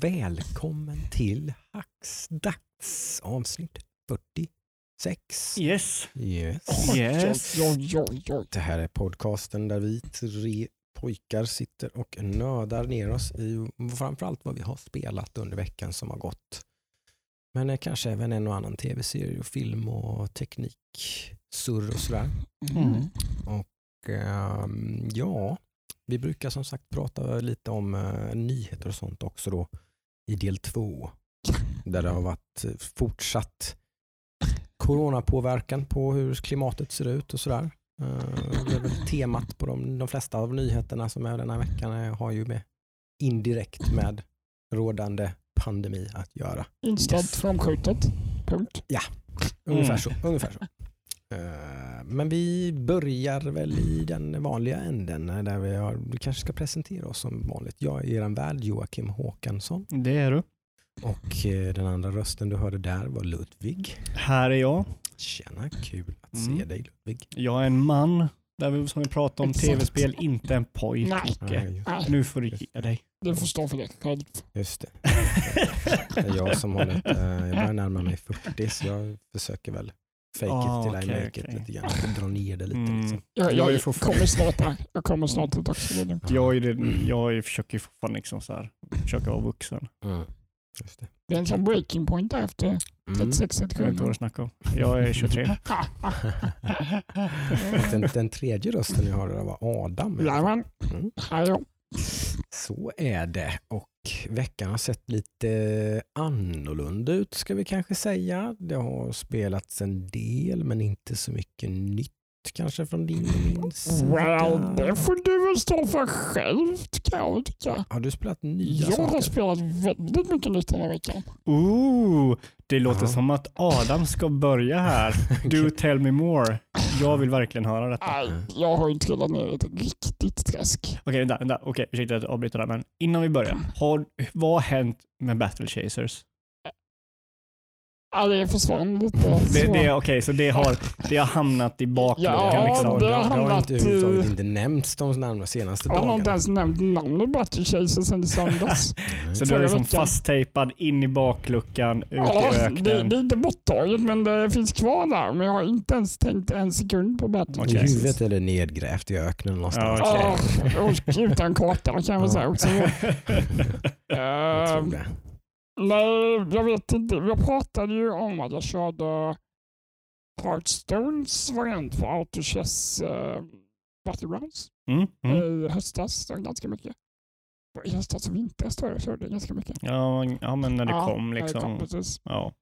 välkommen till Hacksdags avsnitt 46. Yes. Yes. Yes. Det här är podcasten där vi tre pojkar sitter och nördar ner oss i framförallt vad vi har spelat under veckan som har gått. Men eh, kanske även en och annan tv-serie och film och teknik, surr och sådär. Mm. Och ehm, ja, vi brukar som sagt prata lite om eh, nyheter och sånt också då i del två. Där det har varit eh, fortsatt coronapåverkan på hur klimatet ser ut och sådär. Eh, det är väl temat på de, de flesta av nyheterna som är den här veckan har ju med indirekt med rådande pandemi att göra. Inställt Yes. framskjutet. Punkt. Ungefär Mm. så. Ungefär så. Eh, Men vi börjar väl i den vanliga änden eh, där vi, har, vi kanske ska presentera oss som vanligt. Jag är er värd Joakim Håkansson Det är du. och eh, den andra rösten du hörde där var Ludvig. Här är jag. Tjena, kul att Mm. se dig Ludvig. Jag är en man. Där vi, som vi pratade om tv-spel, inte en pojk. Nej. Ja, Micke. just, Nej, Nu får du ge dig. du får stå för det själv. just det. Det är jag som håller, jag börjar närma mig 40 så jag försöker väl fake Ah, it till I okej, make it okej. lite grann. Dra ner det lite. Mm. Liksom. Jag, Jag är jag kommer snart där. Jag kommer snart är lugnt. Jag, är det, jag försöker fortfarande liksom så här, försöka vara vuxen. Mm. Just det. Det är en sån breaking point där efter Mm. 36 Jag vet inte vad 37. du snackar om. Jag är 23. den, den tredje rösten jag hörde var Adam. Jajamän, Mm. Så är det och veckan har sett lite annorlunda ut ska vi kanske säga. Det har spelats en del men inte så mycket nytt kanske från din och min sida. Well, det får du väl stå för själv kan jag tycka. Har du spelat nya Jag har saker? spelat väldigt mycket nytt den här veckan. Ooh, det låter Ja. som att Adam ska börja här. Do tell me more. Jag vill verkligen höra detta. Nej, jag har ju trillat ner i ett riktigt träsk. Okej, vänta, vänta. Okej, ursäkta att jag avbryter där, men innan vi börjar. Har, vad har hänt med Battle Chasers? Ja, det försvann lite. Det, det, Okej, så det har, det har hamnat i bakluckan Ja, liksom? det det, har har, det har hamnat, inte, överhuvudtaget eh, inte nämnts de närmare senaste Jag har inte dagarna. ens nämnt namnet Battle Chaser sen i söndags. Så du är liksom fasttejpad in i bakluckan, ut ja, i det, öknen. det är inte borttaget men det finns kvar där. Men jag har inte ens tänkt en sekund på Battle Okej. I huvudet är det nedgrävt i öknen någonstans. Ja. Ja, och utan karta kan jag väl säga också. Jag Eh, tror det. Nej, jag vet inte. Jag pratade ju om att jag körde Hearthstones variant på Autochess uh, Battlegrounds Mm, mm. i höstas. Ganska mycket. I höstas och vintras tror jag jag körde ganska mycket. Ja, ja, men när det Ja, kom liksom. kom, precis. Ja.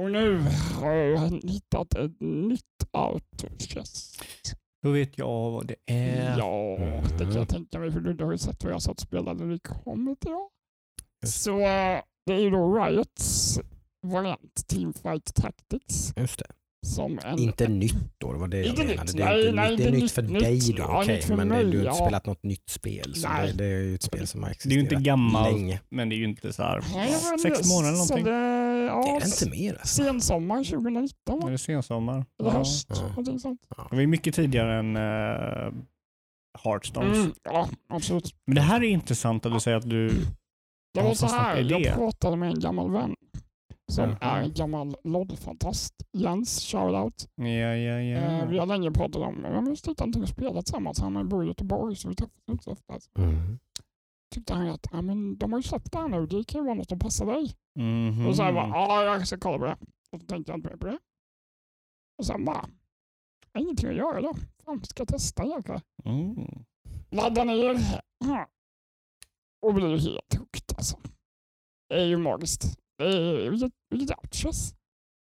Och nu har jag hittat ett nytt Autochess. Då vet jag vad det är. Ja, det kan jag tänka mig för du har ju sett vad jag satt och spelade när vi kom jag. Så eh, det är ju då Riots variant Teamfight Tactics. Just det. Som en, Inte nytt då, det var det jag Inte menade. nytt. Det är, Nej, inte, nej, nytt. det är är nytt för nytt. dig då, Ja, okej. men mig, du har inte ja. spelat något nytt spel. Så Nej. det, det är ju ett spel som har Det är existerat ju inte gammalt, länge. men det är ju inte så här Nej, sex månader eller någonting. Det, Det ja, är det inte mer alltså. sensommar 2019 Är va? det sensommar? Eller Ja. höst, Ja. någonting sånt. Det var ju mycket tidigare än uh, Hearthstones. Mm, ja, absolut. Men det här är intressant att du säger att du... Det var så här, jag pratade med en gammal vän som Mhm. är en gammal LOD-fantast. Jens, shoutout. Ja, ja, ja. Eh, vi har länge pratat om, men vi tyckte inte spela tillsammans. Han bor i Göteborg så vi träffas inte så ofta. Mm. Tyckte han att, ja men de har ju släppt det här nu, det kan ju vara något som passar dig. Mhm. Och så jag bara, ja jag ska kolla på det. Och så tänkte jag inte mer på det. Och sen bara, jag har ingenting att göra då. Fan, ska jag testa jäklar. Mm. Ladda ner. Och blir helt hooked alltså. Det är ju magiskt. Det är vilket, vilket outchess.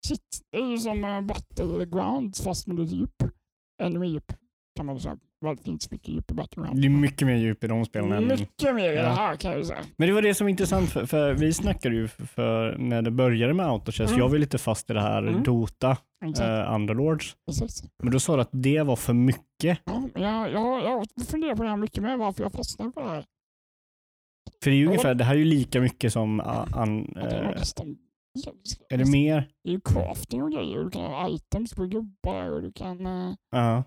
Shit, det är ju som uh, Battlegrounds fast med lite djup. Ännu mer djup kan man säga. Det finns mycket djup i Battlegrounds. Det är mycket mer djup i de spelen än... Mycket mer i Ja. det här kan jag ju säga. Men det var det som var intressant, för, för vi snackade ju för, när det började med Autochess, Mm. jag var lite fast i det här Mm. Dota, Exakt. eh, Underlords. Precis. Men då sa du att det var för mycket. Ja, jag, jag, jag funderar på det här mycket mer, varför jag fastnade på det här. För det är ju Ja. ungefär, det här är ju lika mycket som... ah, an, det var eh, är det mer? Det är ju crafting och grejer. Du kan ha items på gubbar och du kan... eh, Ja.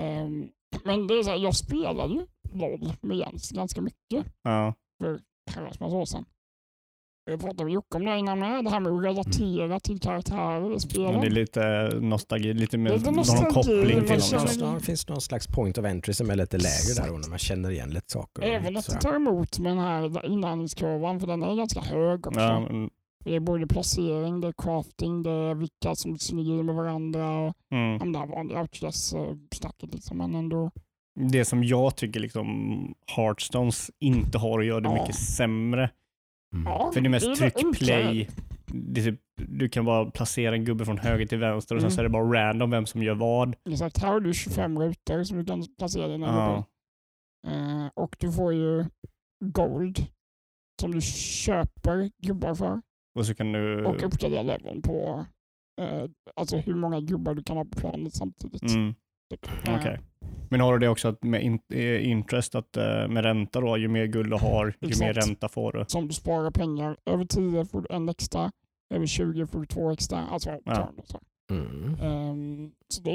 ehm, men det är så här, jag spelade ju LOL med Jens ganska mycket ja. för herrans massa år sedan. Jag pratade med Jocke om det innan med. Det här med att relatera till karaktärer i spelen. Men det är lite nostalgi, lite mer Lite någon nostalgi, koppling man till Det känner- någon- det finns någon slags point of entry som är lite lägre där och när man känner igen lite saker. Även att det tar emot med den här inlärningskurvan, för den är ganska hög också. Ja, men, Det är både placering, det är crafting, det är vilka som synergier med varandra och mm. de där vanliga Outlast-snacket. Liksom. Men ändå, Det som jag tycker liksom Hearthstones inte har att göra det Ja. mycket sämre. Mm. ja, För det är mest väl tryck enklare. play. Det typ, du kan bara placera en gubbe från höger till vänster och sen Mm. så är det bara random vem som gör vad. Exakt, här har du 25 rutor som du kan placera dina Ja. gubbar. Eh, och du får ju gold som du köper gubbar för Och så kan du... och uppgradera leveln på eh, alltså hur många gubbar du kan ha på planet samtidigt. Mm. Okej. Eh, Men har du det också att med in, eh, interest, att eh, med ränta då, ju mer guld du har, ju Exakt. mer ränta får du. som du sparar pengar. Över 10 får du en extra, över 20 får du två extra. Alltså, Ja. så. Mm. Ehm, så det är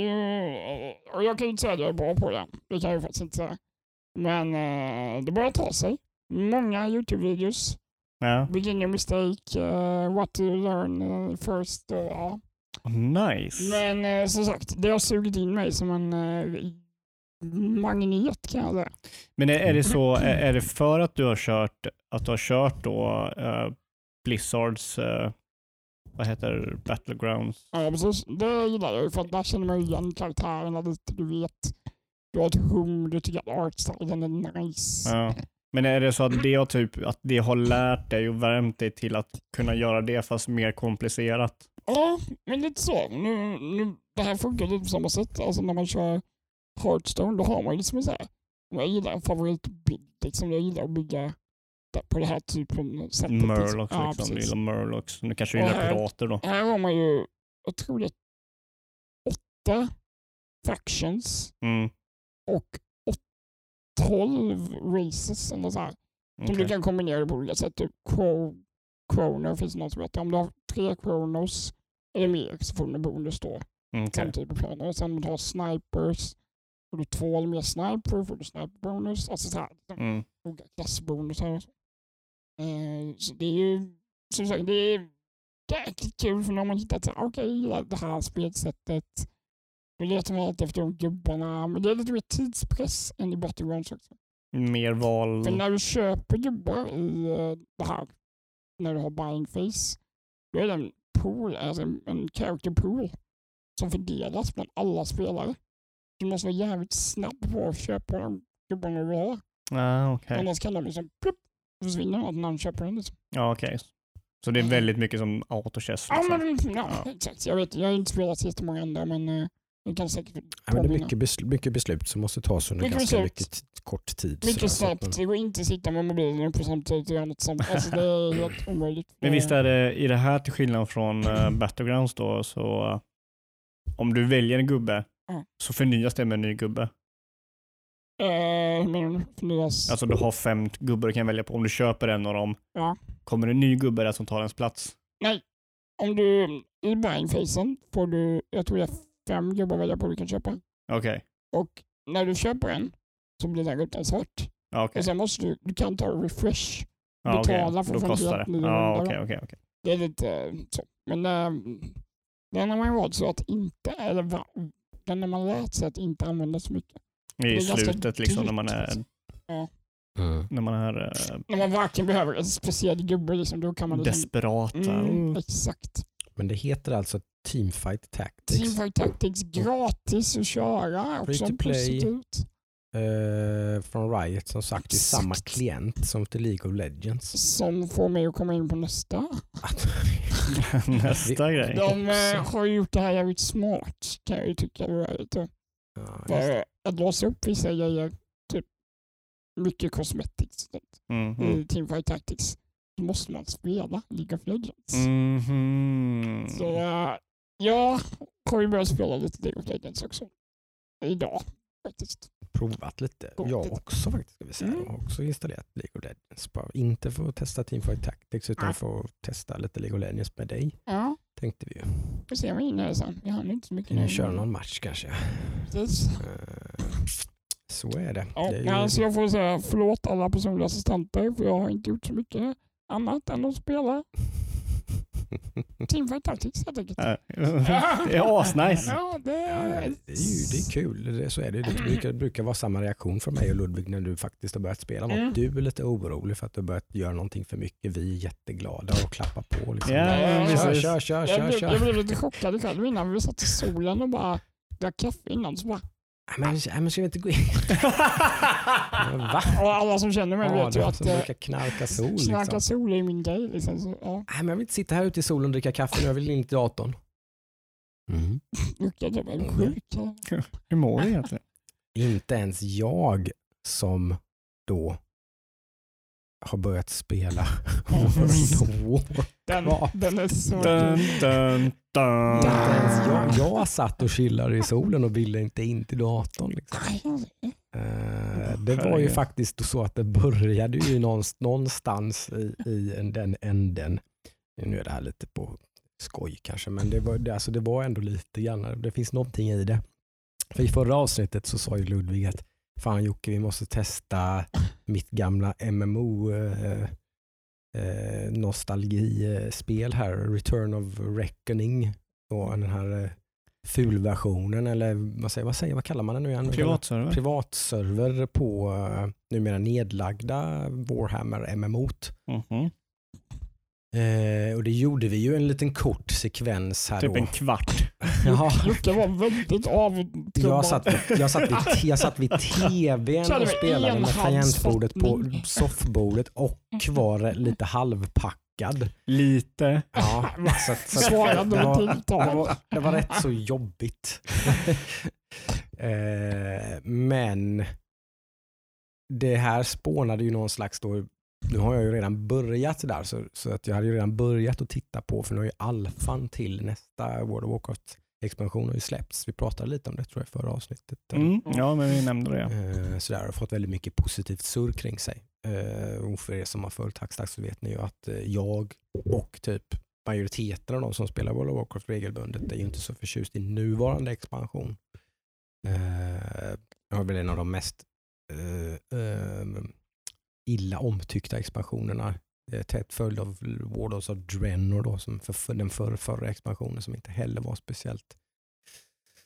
ju, och jag kan ju inte säga att jag är bra på det. Det kan jag ju faktiskt inte säga. Men eh, det börjar ta sig. Många YouTube-videos. Ja. Beginner mistake, eh, what to learn first. ja. Nice. Men eh, som sagt, det har sugit in mig som en eh, magnet kan jag säga. Men är, är det så, är, är det för att du har kört, att du har kört då eh, Blizzards, eh, vad heter Battlegrounds? Ja, precis. Det gillar jag för att där känner man igen karaktärerna lite. Du vet, du har ett hum, du tycker att artstylen är nice. Ja. Men är det så att det har, typ, att det har lärt dig och värmt dig till att kunna göra det fast mer komplicerat? Ja, men lite så. Nu, nu, det här funkar lite på samma sätt. Alltså när man kör Hearthstone, då har man ju liksom så här. Jag gillar en favoritbild. Liksom. Jag gillar att bygga på det här typen sättet. liksom. Murlocs Ja, liksom, du precis. gillar Murlocs. Nu kanske du gillar här- pirater då. Här har man ju, jag tror det är åtta factions Mm. och tolv races eller så här. Som du kan kombinera på olika sätt. Typ Crow, Croner finns det något som heter. Om du har tre Kronos eller mer så får du en bonus då. Okej. Samtidigt på planen. Och sen om du har snipers, får du två eller mer sniper får du sniperbonus. Alltså så här. liksom Mm. Klassbonusar. Eh, så det är ju som sagt, det är jäkligt kul för när man hittat okej, gillar det här spelsättet. Då letar alltid efter de gubbarna. Men det är lite mer tidspress än i Battlegrounds också. Mer val. För när du köper gubbar i eh, det här, när du har buying face, då är det en pool, alltså en, en character pool som fördelas bland alla spelare. Du måste vara jävligt snabb på att köpa de gubbarna du vill ha. Ah, okej. Annars kan de liksom plupp, försvinna när någon köper den. Liksom. Ja, okej. Så det är väldigt mycket som autochess. Ja, Liksom. men, ja, Ja. exakt. Jag vet, jag har inte spelat så jättemånga andra, men eh, jag kan säkert Ja, men det är mycket, beslut, mycket beslut som måste tas under Mycket ganska mycket kort tid. Mycket snabbt. Det går inte att sitta med mobilen uppe samtidigt och göra något sånt. Alltså, det är helt omöjligt. Men visst Eh, är det i det här till skillnad från uh, Battlegrounds då, så eh, om du väljer en gubbe Ja. så förnyas det med en ny gubbe. Eh, men förnyas. Alltså du har fem gubbar du kan välja på. Om du köper en av dem, Ja. kommer det en ny gubbe där som tar ens plats? Om du i buying-facen får du, jag tror är fem gubbar att välja på du kan köpa. Okej. Och när du köper en så blir den rutan svart. Ja, okej. Och sen måste du, du kan ta refresh. Ja, okej. betala för Då att få en kostar helt det. Ja, är lite eh, så. Men äh, den har man ju valt så att inte, eller va, den har man lärt sig att inte använda så mycket. I slutet liksom när man är, liksom. Mm. när man är eh, När man varken behöver en speciell gubbe, liksom, då kan man... Liksom, desperat. mm, Mm. exakt. Men det heter alltså Teamfight Tactics. Teamfight Tactics gratis att köra. Free Också to play. eh, från Riot som sagt. Det är samma klient som till League of Legends. Som får mig att komma in på nästa. Nästa grej. De eh, har gjort det här jävligt smart kan jag ju tycka. Riot. Ja. För att låsa upp vissa grejer, typ mycket cosmetics Mm, mm. i Teamfight Tactics, måste man spela League of Legends. Mhm. Så eh, jag ju börjat spela lite League of Legends också. Idag faktiskt. Provat lite. Provat Jag lite. också faktiskt. Ska vi säga. Mm. Jag har också installerat League of Legends. Bara inte för att testa Teamfight Tactics utan Ja. för att testa lite League of Legends med dig. Ja, Tänkte vi ju. får se vad jag hinner sen. Jag hann inte så mycket nu. ni köra någon match kanske? Precis. Eh, Så är det. Ja, det är ju... men så jag får säga förlåt alla personliga assistenter för jag har inte gjort så mycket. Annat än att spela Teamfight Tactics helt enkelt. Ja, Det är asnice. Ja, det Ja, är... det, är ju, det är kul, det, så är det. Det brukar, brukar vara samma reaktion från mig och Ludvig när du faktiskt har börjat spela något. Mm. Du är lite orolig för att du har börjat göra någonting för mycket. Vi är jätteglada och klappar på. Liksom. Ja, ja, kör, precis. kör, kör, Jag kör, blev, jag kör. blev lite chockad själv innan vi satt i solen och bara drack kaffe innan. Så bara, Men, nej, men ska vi inte gå in? Va? och alla som känner mig Ja, vet ju att eh, brukar knarka sol. knarka Liksom. sol är min grej. Liksom, så, ja, Nej, men jag vill inte sitta här ute i solen och dricka kaffe nu. Jag vill in till datorn. Mm. det var sjukt. Hur mår du egentligen? Inte ens jag som då har börjat spela. Den, den är så... Dun, dun, dun. jag, jag satt och chillade i solen och ville inte in till datorn. Liksom. Eh, det var ju faktiskt så att det började ju någonstans, i, i en- den änden. Nu är det här lite på skoj kanske, men det var, det, alltså det var ändå lite grann, det finns någonting i det. För i förra avsnittet så sa ju Ludvig att fan Jocke vi måste testa mitt gamla MMO eh, eh, nostalgispel här, Return of Reckoning. Och den här eh, fulversionen eller vad säger, vad säger vad kallar man den nu igen? Privatserver? privatserver på uh, numera nedlagda Warhammer MMOt. Mhm. Eh, och det gjorde vi ju en liten kort sekvens här Typ då. en kvart. Ja, Jocke var väldigt avtrubbad. jag, satt, vid- jag, satt vid, jag satt vid tvn och spelade med tangentbordet på soffbordet och var lite halvpackad. Lite. Ja, så, att- så, att- Svarade det, med var, det, var, det var rätt så jobbigt. eh, men det här spånade ju någon slags då, nu har jag ju redan börjat där så, så att jag hade ju redan börjat att titta på för nu har ju alfan till nästa World of Warcraft expansion har ju släppts. Vi pratade lite om det tror jag i förra avsnittet. Mm. Ja, men vi nämnde det. Eh, så där har fått väldigt mycket positivt surr kring sig. Eh, och för er som har följt Hackstack så vet ni ju att eh, jag och typ majoriteten av de som spelar World of Warcraft regelbundet är ju inte så förtjust i nuvarande expansion. Det var väl en av de mest eh, eh, illa omtyckta expansionerna. Eh, tätt följd av Warlords of Draenor då, som för, för den förra, förra expansionen som inte heller var speciellt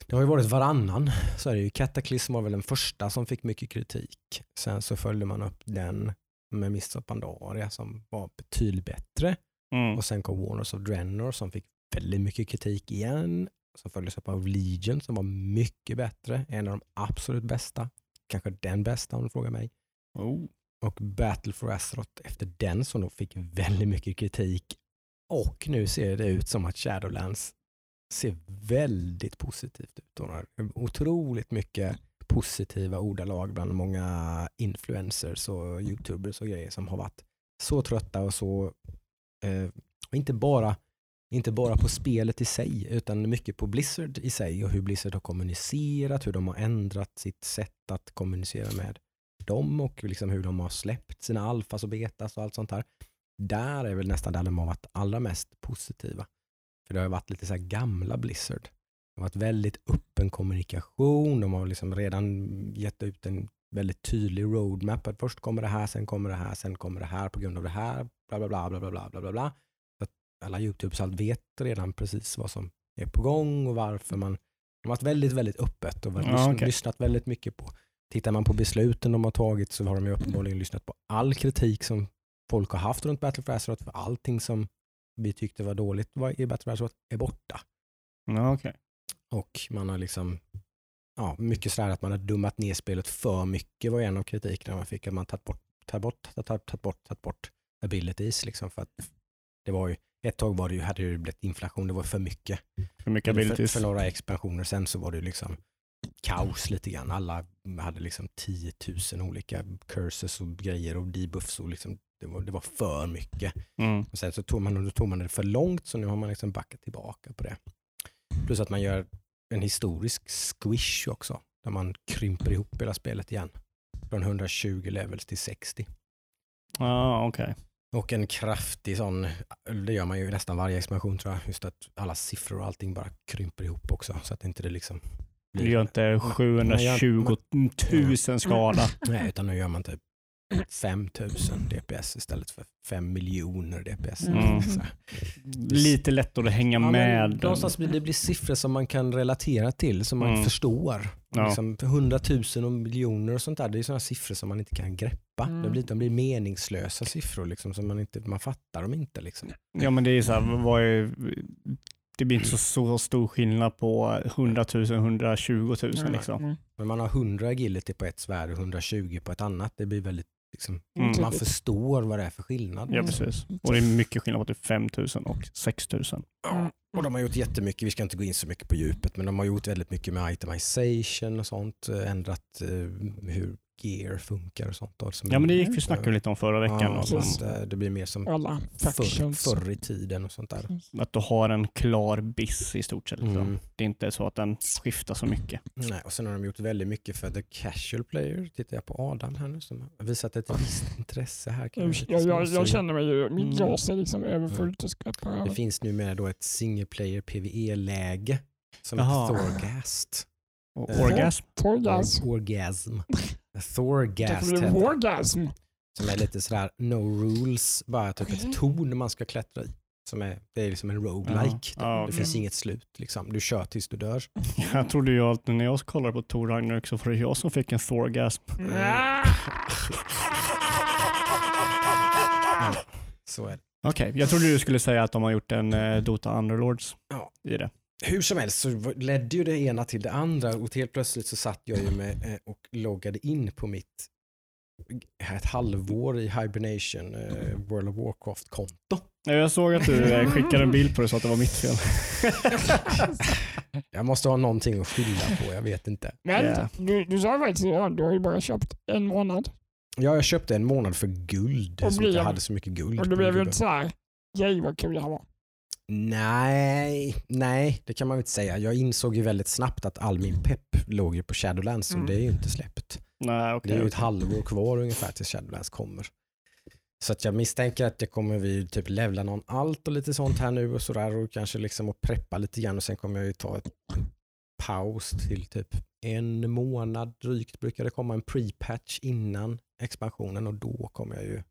det har ju varit varannan. Så är det ju. Cataclysm var väl den första som fick mycket kritik. Sen så följde man upp den med Mists of Pandaria som var betydligt bättre. Mm. Och sen kom Warners of Draenor som fick väldigt mycket kritik igen. Som följdes upp av Legion som var mycket bättre. En av de absolut bästa. Kanske den bästa om du frågar mig. Oh. Och Battle for Azeroth efter den som då fick väldigt mycket kritik. Och nu ser det ut som att Shadowlands ser väldigt positivt ut. Hon har otroligt mycket positiva ordalag bland många influencers och youtubers och grejer som har varit så trötta och så, eh, och inte bara inte bara på spelet i sig utan mycket på Blizzard i sig och hur Blizzard har kommunicerat, hur de har ändrat sitt sätt att kommunicera med dem och liksom hur de har släppt sina alfas och betas och allt sånt här. Där är väl nästan där de har varit allra mest positiva. För det har varit lite så här gamla Blizzard. Det har varit väldigt öppen kommunikation. De har liksom redan gett ut en väldigt tydlig roadmap. Att först kommer det här, sen kommer det här, sen kommer det här på grund av det här. Bla bla bla bla bla bla bla bla. Så att alla YouTubes allt vet redan precis vad som är på gång och varför man de har varit väldigt, väldigt öppet och Ja, lyssnat, okej. lyssnat väldigt mycket på. Tittar man på besluten de har tagit så har de ju uppenbarligen lyssnat på all kritik som folk har haft runt Battle for Azeroth för allting som vi tyckte var dåligt i Battle for Azeroth är borta. Ja, okej. Och man har liksom, ja, mycket sådär att man har dummat ner spelet för mycket var en av kritikerna man fick. Att man tagit bort, tagit bort, tagit, tagit bort, tagit bort abilities liksom för att det var ju, ett tag var det ju, hade det blivit inflation, det var för mycket. För mycket För, abilities. för några expansioner sen så var det ju liksom kaos lite grann. Alla hade liksom 10 000 olika curses och grejer och debuffs och liksom, det, var, det var för mycket. Mm. Och sen så tog man, då tog man det för långt så nu har man liksom backat tillbaka på det. Plus att man gör en historisk squish också. Där man krymper ihop hela spelet igen. Från 120 levels till 60. Ja, okej. Och en kraftig sån, det gör man ju nästan varje expansion tror jag. Just att alla siffror och allting bara krymper ihop också. Så att inte det liksom Det gör inte 720 000 skada. Nej, utan nu gör man typ 5000 DPS istället för 5 miljoner DPS. Mm. Lite lättare att hänga Ja, med. Någonstans blir det blir siffror som man kan relatera till, som man Mm. förstår. Ja. Liksom 100 000 och miljoner och sånt där, det är sådana siffror som man inte kan greppa. Mm. De, blir, de blir meningslösa siffror, liksom, som man, inte, man fattar dem inte. Liksom. Ja men det är så här, vad är, det blir inte så, så stor skillnad på 100 000 120 000 liksom. Mm. Men man har 100 agility på ett svärd och 120 på ett annat. Det blir väldigt, liksom, Mm. man förstår vad det är för skillnad. Ja precis. Och det är mycket skillnad på typ 5 000 och 6 000. Ja, och de har gjort jättemycket, vi ska inte gå in så mycket på djupet, men de har gjort väldigt mycket med itemization och sånt, eh, ändrat eh, hur gear funkar och sånt. Då, Ja men det gick vi snackade lite om förra veckan. Ja, och så sånt. att, eh, det blir mer som Alla förr, förr i tiden och sånt där. Att du har en klar biss i stort sett. Liksom. Mm. Det är inte så att den skiftar så mycket. Nej, och sen har de gjort väldigt mycket för the casual player. Tittar jag på Adam här nu som har visat ett visst intresse här. kan Jag, jag, jag, småsug. jag känner mig ju, mitt Mm. glas är liksom överfullt och skvätter Det finns numera då ett single player PVE-läge som Jaha. heter Thorgast. Och Eh, orgasm? Orgasm. Det heter det. orgasm. Som är lite sådär no rules, bara typ Okej. ett torn man ska klättra i. Som är, det är liksom en roguelike. Ja, ja, Det okej. finns inget slut. Liksom. Du kör tills du dör. Jag trodde ju att när jag kollade på Tor Ragnarök så var det jag som fick en Thorgasm. Ah! Så är det. Okej, jag trodde du skulle säga att de har gjort en eh, Dota Underlords Ja. i det. Hur som helst så ledde ju det ena till det andra och helt plötsligt så satt jag ju med eh, och loggade in på mitt eh, ett halvår i hibernation eh, World of Warcraft-konto. Ja, Jag såg att du eh, skickade en bild på det så att det var mitt fel. Jag måste ha någonting att skylla på, jag vet inte. Men Ja. du, du sa faktiskt ja, du har ju bara köpt en månad. Ja, jag köpte en månad för guld, Och inte blev- hade så mycket guld. Och då blev ju inte såhär, yay vad kul det här var. Nej, nej, det kan man inte säga. Jag insåg ju väldigt snabbt att all min pepp låg ju på Shadowlands Mm. och det är ju inte släppt. Nej, okej. Det är ju ett okej. halvår kvar ungefär tills Shadowlands kommer. Så att jag misstänker att det kommer vi typ levla någon allt och lite sånt här nu och sådär och kanske liksom att preppa lite grann och sen kommer jag ju ta ett paus till typ en månad drygt brukar det komma en pre-patch innan expansionen och då kommer jag ju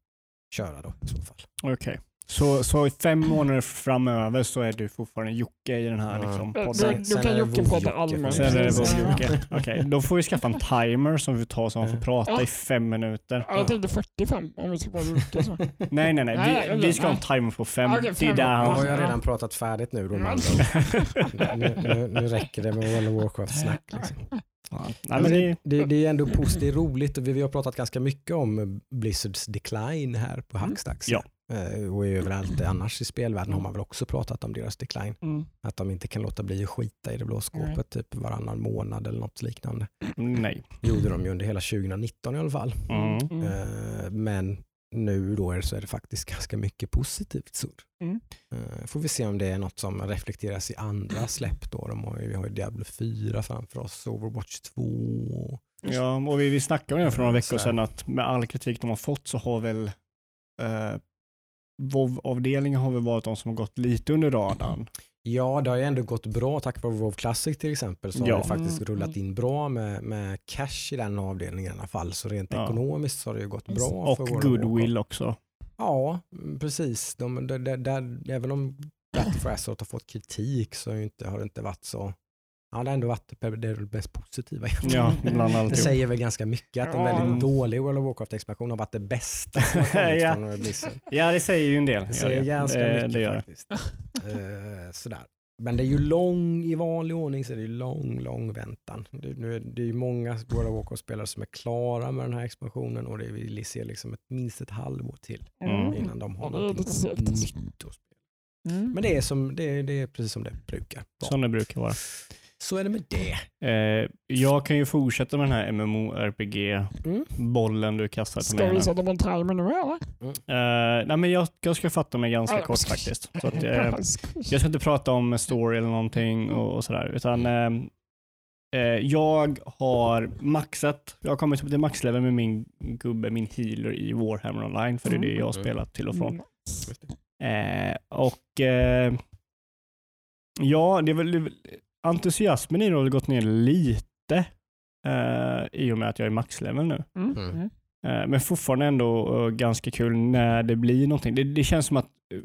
köra då i så fall. Okej. Så, så i fem månader framöver så är du fortfarande Jocke i den här Ja. liksom, Då, podden? då sen är kan det Jocke prata allmänt. Sen är det Jocke. Okej, då får vi skaffa en timer som vi tar så man får prata Ja. i fem minuter. Ja, jag tänkte 45 om vi ska prata Jocke. Så. Nej, nej, nej. Nej, Vi, vi ska ha en timer på fem. Det är fem. där Då han... har Ja. jag redan pratat färdigt nu då. ord. nu, nu, nu räcker det med World of Warcraft-snack. Liksom. Ja. Nej, men det, Det, det är ändå positivt, det roligt och vi, vi har pratat ganska mycket om Blizzards decline här på Hackstacks. Ja. Eh, Och överallt annars i spelvärlden har man väl också pratat om deras decline. Mm. Att de inte kan låta bli att skita i det blå skåpet Nej. typ varannan månad eller något liknande. nej. gjorde de ju under hela 2019 i alla fall. Mm. Mm. Eh, Men nu då är det, så är det faktiskt ganska mycket positivt surr. Mm. Eh, Får vi se om det är något som reflekteras i andra släpp då. De har ju, vi har ju Diablo 4 framför oss, Overwatch 2. Ja, och vi, vi snackade om det för några veckor så sedan att med all kritik de har fått så har väl eh, WoW-avdelningen har väl varit de som har gått lite under radarn. Ja, det har ju ändå gått bra tack vare WoW Classic till exempel. Så Ja. har det faktiskt Mm. rullat in bra med, med cash i den avdelningen i alla fall. Så rent Ja. ekonomiskt så har det ju gått bra. Och goodwill också. Ja, mm, precis. De, de, de, där, även om Battle for Azeroth har fått kritik så har, ju inte, har det inte varit så... Ja, det har ändå varit det mest positiva. Ja, bland Det alltihop. säger väl ganska mycket att en Ja. väldigt dålig World of Warcraft-expansion har varit det bästa Ja. Ja, det säger ju en del. Det säger ganska det, mycket det gör det. faktiskt. Eh, sådär. Men det är ju lång, i vanlig ordning så är det ju lång, lång väntan. Det, nu är, det är ju många World of Warcraft-spelare som är klara med den här expansionen och det vill se liksom ett, minst ett halvår till Mm. innan de har det är någonting nytt att spela. Mm. Men det är, som, det, är, det är precis som det brukar vara. Som det brukar vara. Så är det med det. Eh, jag kan ju fortsätta med den här MMORPG-bollen Mm. du kastar Ska mig. vi här. sätta på en timer nu eller? Eh, nej, men jag, jag ska fatta mig ganska kort faktiskt. Så att, eh, jag ska inte prata om story eller någonting och, och sådär. Utan eh, eh, jag har maxat, jag har kommit upp till maxlevel med min gubbe, min healer i Warhammer online. För det är det jag har Mm. spelat till och från. Mm. Eh, och eh, ja, det är väl, det är väl entusiasmen i det har gått ner lite eh, i och med att jag är maxlevel nu. Mm. Mm. Mm. Eh, men fortfarande ändå eh, ganska kul när det blir någonting. Det, det känns som att eh,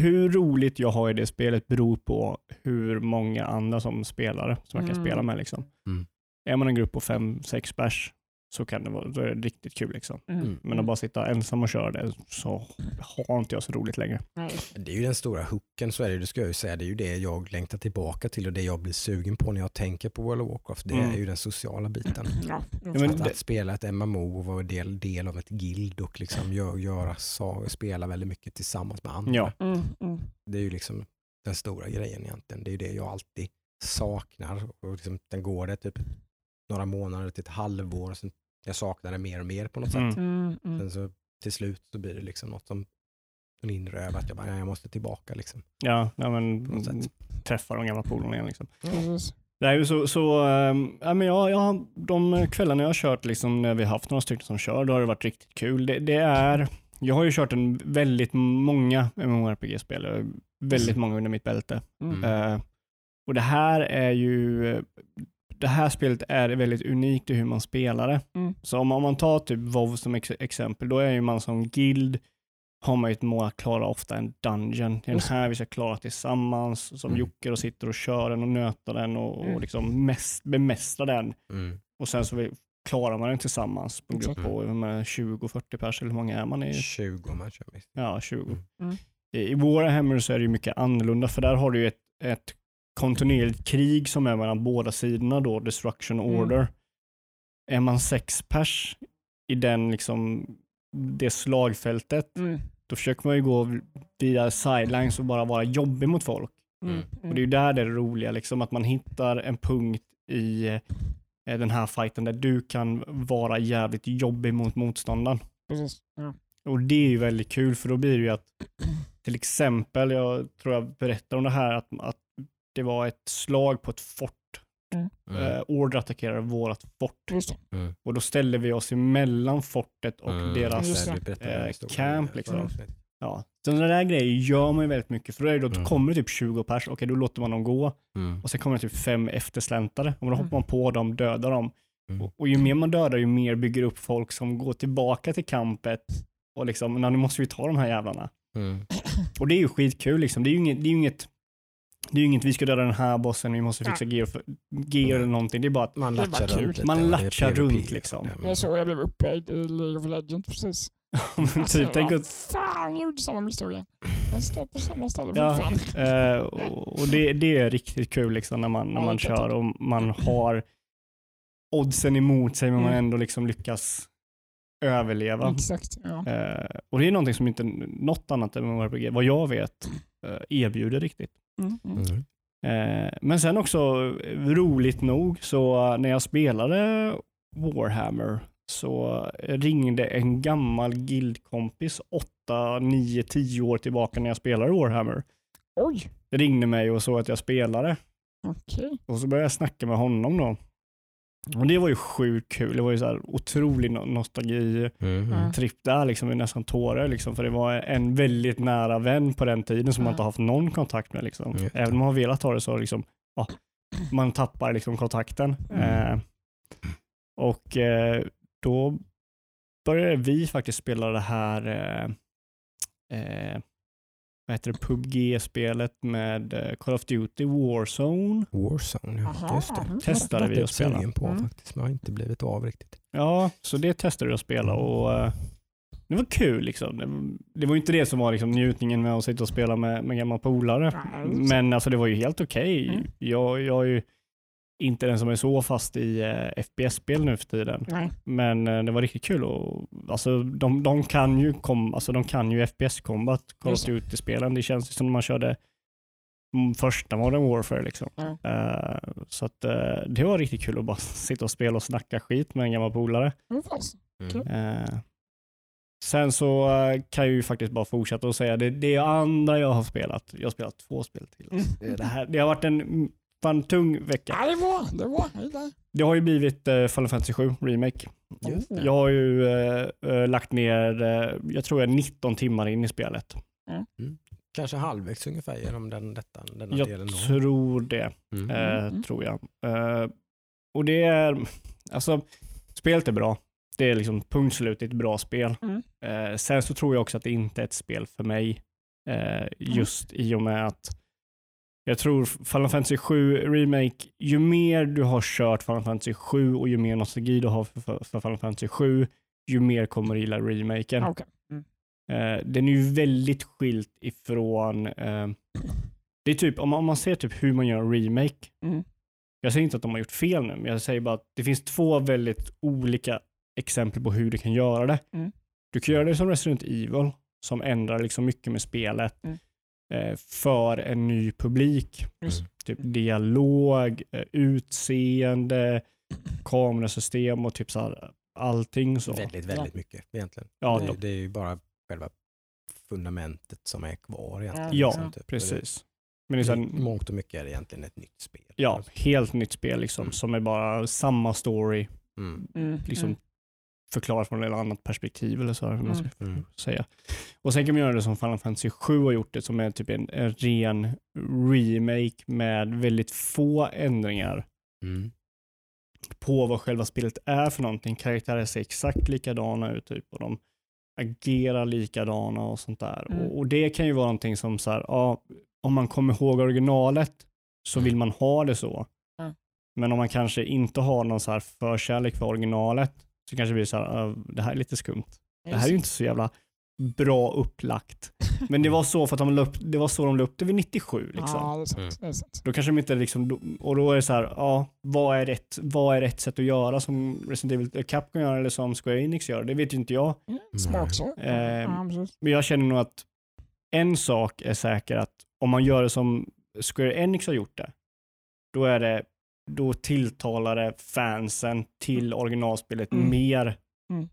hur roligt jag har i det spelet beror på hur många andra som spelare som jag kan Mm. spela med. Liksom. Mm. Är man en grupp på fem, sex pers så kan det vara då är det riktigt kul. Liksom. Mm. Men att bara sitta ensam och köra det så har inte jag så roligt längre. Nej. Det är ju den stora hooken, så är det, det ska jag ju säga. Det är ju det jag längtar tillbaka till och det jag blir sugen på när jag tänker på World of Warcraft. Det Mm. är ju den sociala biten. Ja, att, att spela ett MMO och vara del, del av ett guild och liksom gör, göra så, spela väldigt mycket tillsammans med andra. Ja. Mm, mm. Det är ju liksom den stora grejen egentligen. Det är ju det jag alltid saknar. Och liksom, den går det typ några månader till ett halvår och sen jag saknar det mer och mer på något Mm. sätt. Mm, mm. Sen så till slut så blir det liksom något som en inre över att jag bara, "Nej, jag måste tillbaka liksom. Ja, ja men, träffa de gamla polarna igen. Liksom. Är ju så, så ähm, ja, men jag, jag, de kvällarna jag har kört, liksom, när vi har haft några stycken som kör, då har det varit riktigt kul. Det, det är, jag har ju kört en väldigt många MMORPG-spel, väldigt många under mitt bälte. Mm. Eh, och det här är ju, det här spelet är väldigt unikt i hur man spelar det. Mm. Så om, om man tar typ WoW som ex exempel, då är ju man som guild, har man ju ett mål att klara ofta en dungeon. Det är den här vi ska klara tillsammans, som Mm. Jocke och sitter och kör den och nöter den och, och Mm. liksom mest, bemästrar den. Mm. Och sen så vi, klarar man den tillsammans på grupp Exakt. på hur många, 20-40 pers, eller hur många är man i? 20 man kör. Ja, 20. Mm. Mm. I, I Warhammer så är det ju mycket annorlunda, för där har du ju ett, ett kontinuerligt krig som är mellan båda sidorna då, destruction och Mm. order. Är man sex pers i den liksom, det slagfältet, Mm. då försöker man ju gå via sidelines och bara vara jobbig mot folk. Mm. Mm. Och det är ju där det är det roliga, liksom, att man hittar en punkt i eh, den här fighten där du kan vara jävligt jobbig mot motståndaren. Precis. Ja. Och det är ju väldigt kul för då blir det ju att till exempel, jag tror jag berättade om det här, att, att det var ett slag på ett fort. Mm. Eh, Order attackerade vårt fort. Mm. och då ställde vi oss emellan fortet och Mm. deras eh, camp, liksom. avsnittet. Ja. Sådana där grejer gör man ju väldigt mycket för då, är det då, Mm. då kommer det typ 20 pers, okej då låter man dem gå Mm. och sen kommer det typ fem eftersläntare och då Mm. hoppar man på dem, dödar dem. Mm. Och, och ju mer man dödar ju mer bygger upp folk som går tillbaka till kampet och liksom, "Nå, nu måste vi ta de här jävlarna. Mm. Och det är ju skitkul liksom. Det är ju inget, det är ju inget, det är ju inget vi ska döda den här bossen, vi måste fixa gear, för, gear eller någonting. Det är bara att Man latchar runt lite. Man latchar runt, liksom. Det är så jag blev upphöjd i League of Legends precis. typ, tänk vad att, fan, jag gjorde samma misstag igen. Jag står på samma ställe Ja. eh, och och det, det är riktigt kul liksom när man, när man kör och man har oddsen emot sig men man Mm. ändå liksom lyckas överleva. Exakt. Ja. Eh, och det är någonting som inte något annat än RPG, vad jag vet, erbjuder riktigt. Mm. Mm. Mm. Eh, men sen också eh, roligt nog så eh, när jag spelade Warhammer så ringde en gammal guildkompis 8, 9, 10 år tillbaka när jag spelade Warhammer. Oj, Ringde mig och såg att jag spelade okej. och så började jag snacka med honom då. Och det var ju sjukt kul. Det var ju så här otrolig no- nostalgi Mm. Mm. tripp där, liksom, med nästan tårar. Liksom, för det var en väldigt nära vän på den tiden som man inte haft någon kontakt med. Liksom. Även om man har velat ha det så liksom, ja, man tappar liksom kontakten. Mm. Eh, och eh, då började vi faktiskt spela det här eh, eh, vad heter det, PubG-spelet med eh, Call of Duty Warzone. Warzone, ja. Aha. Just det. Testade vi att spela. på Mm. faktiskt, men har inte blivit av riktigt. Ja, så det testade vi att spela och eh, det var kul liksom. Det, det var ju inte det som var liksom njutningen med att sitta och spela med, med gamla polare. Men alltså det var ju helt okej. Mm. Jag, jag är ju inte den som är så fast i eh, FPS-spel nu för tiden. Nej. Men eh, det var riktigt kul och alltså de, de kan ju kom, alltså de kan ju FPS-combat, Call of. Duty-spelen. Det känns ju som när man körde mm, första Modern Warfare liksom. Ja. Eh, så att eh, det var riktigt kul att bara sitta och spela och snacka skit med en gammal polare. Mm. Eh, sen så kan jag ju faktiskt bara fortsätta och säga det, det andra jag har spelat. Jag har spelat två spel till. Mm. Det, här, det har varit en mm, fan tung vecka. Ja, det var, det var. Jag. Det har ju blivit uh, Final Fantasy 7 Remake. Jag har ju eh, eh, lagt ner, eh, jag tror jag är 19 timmar in i spelet. Kanske halvvägs ungefär genom den, detta, denna Jag delen. Då. tror det, Mm. eh, Mm. tror jag. Eh, och det är, alltså, spelet är bra. Det är liksom punkt slut ett bra spel. Mm. Eh, sen så tror jag också att det inte är ett spel för mig. Eh, just i och med att jag tror Final Fantasy 7 Remake, ju mer du har kört Final Fantasy 7 och ju mer nostalgi du har för, för, Final Fantasy 7, ju mer kommer du gilla remaken. Okej. Mm. Eh, den är ju väldigt skilt ifrån, eh, det är typ, om man, om man ser typ hur man gör en remake, Mm. jag säger inte att de har gjort fel nu, men jag säger bara att det finns två väldigt olika exempel på hur du kan göra det. Mm. Du kan göra det som Resident Evil, som ändrar liksom mycket med spelet Mm. För en ny publik. Just. Typ dialog, eh, utseende, kamerasystem och typ så här, allting så. Väldigt, väldigt mycket egentligen. Ja, det, de- det är ju bara själva fundamentet som är kvar egentligen. Ja, liksom, typ. precis. Men det är här, mångt och mycket är det egentligen ett nytt spel. ja, helt nytt spel liksom, Mm. som är bara samma story, Mm. Mm. liksom Mm. förklarat från ett annat perspektiv eller så. Hur man ska Mm. säga. Och sen kan man göra det som Final Fantasy 7 har gjort det, som är typ en, en ren remake med väldigt få ändringar Mm. på vad själva spelet är för någonting. Karaktärer ser exakt likadana ut typ och de agerar likadana och sånt där. Mm. Och, och det kan ju vara någonting som så här, ja, om man kommer ihåg originalet så vill man ha det så. Mm. Men om man kanske inte har någon så här förkärlek för originalet så kanske det blir så här, "Äh, det här är lite skumt. Det här är ju inte så jävla bra upplagt. Men det var så för att de la upp, det var så de la upp det vid 97 liksom. Ja, det är sant. Mm. Det är sant. Då kanske de inte liksom, och då är det så här, ja, vad är rätt, vad är rätt sätt att göra som Resident Evil eh, Capcom gör eller som Square Enix gör? Det vet ju inte jag. Mm. Så. Eh, ja. Men jag känner nog att en sak är säker att om man gör det som Square Enix har gjort det, då är det, då tilltalar det fansen till originalspelet Mm. mer. Mm.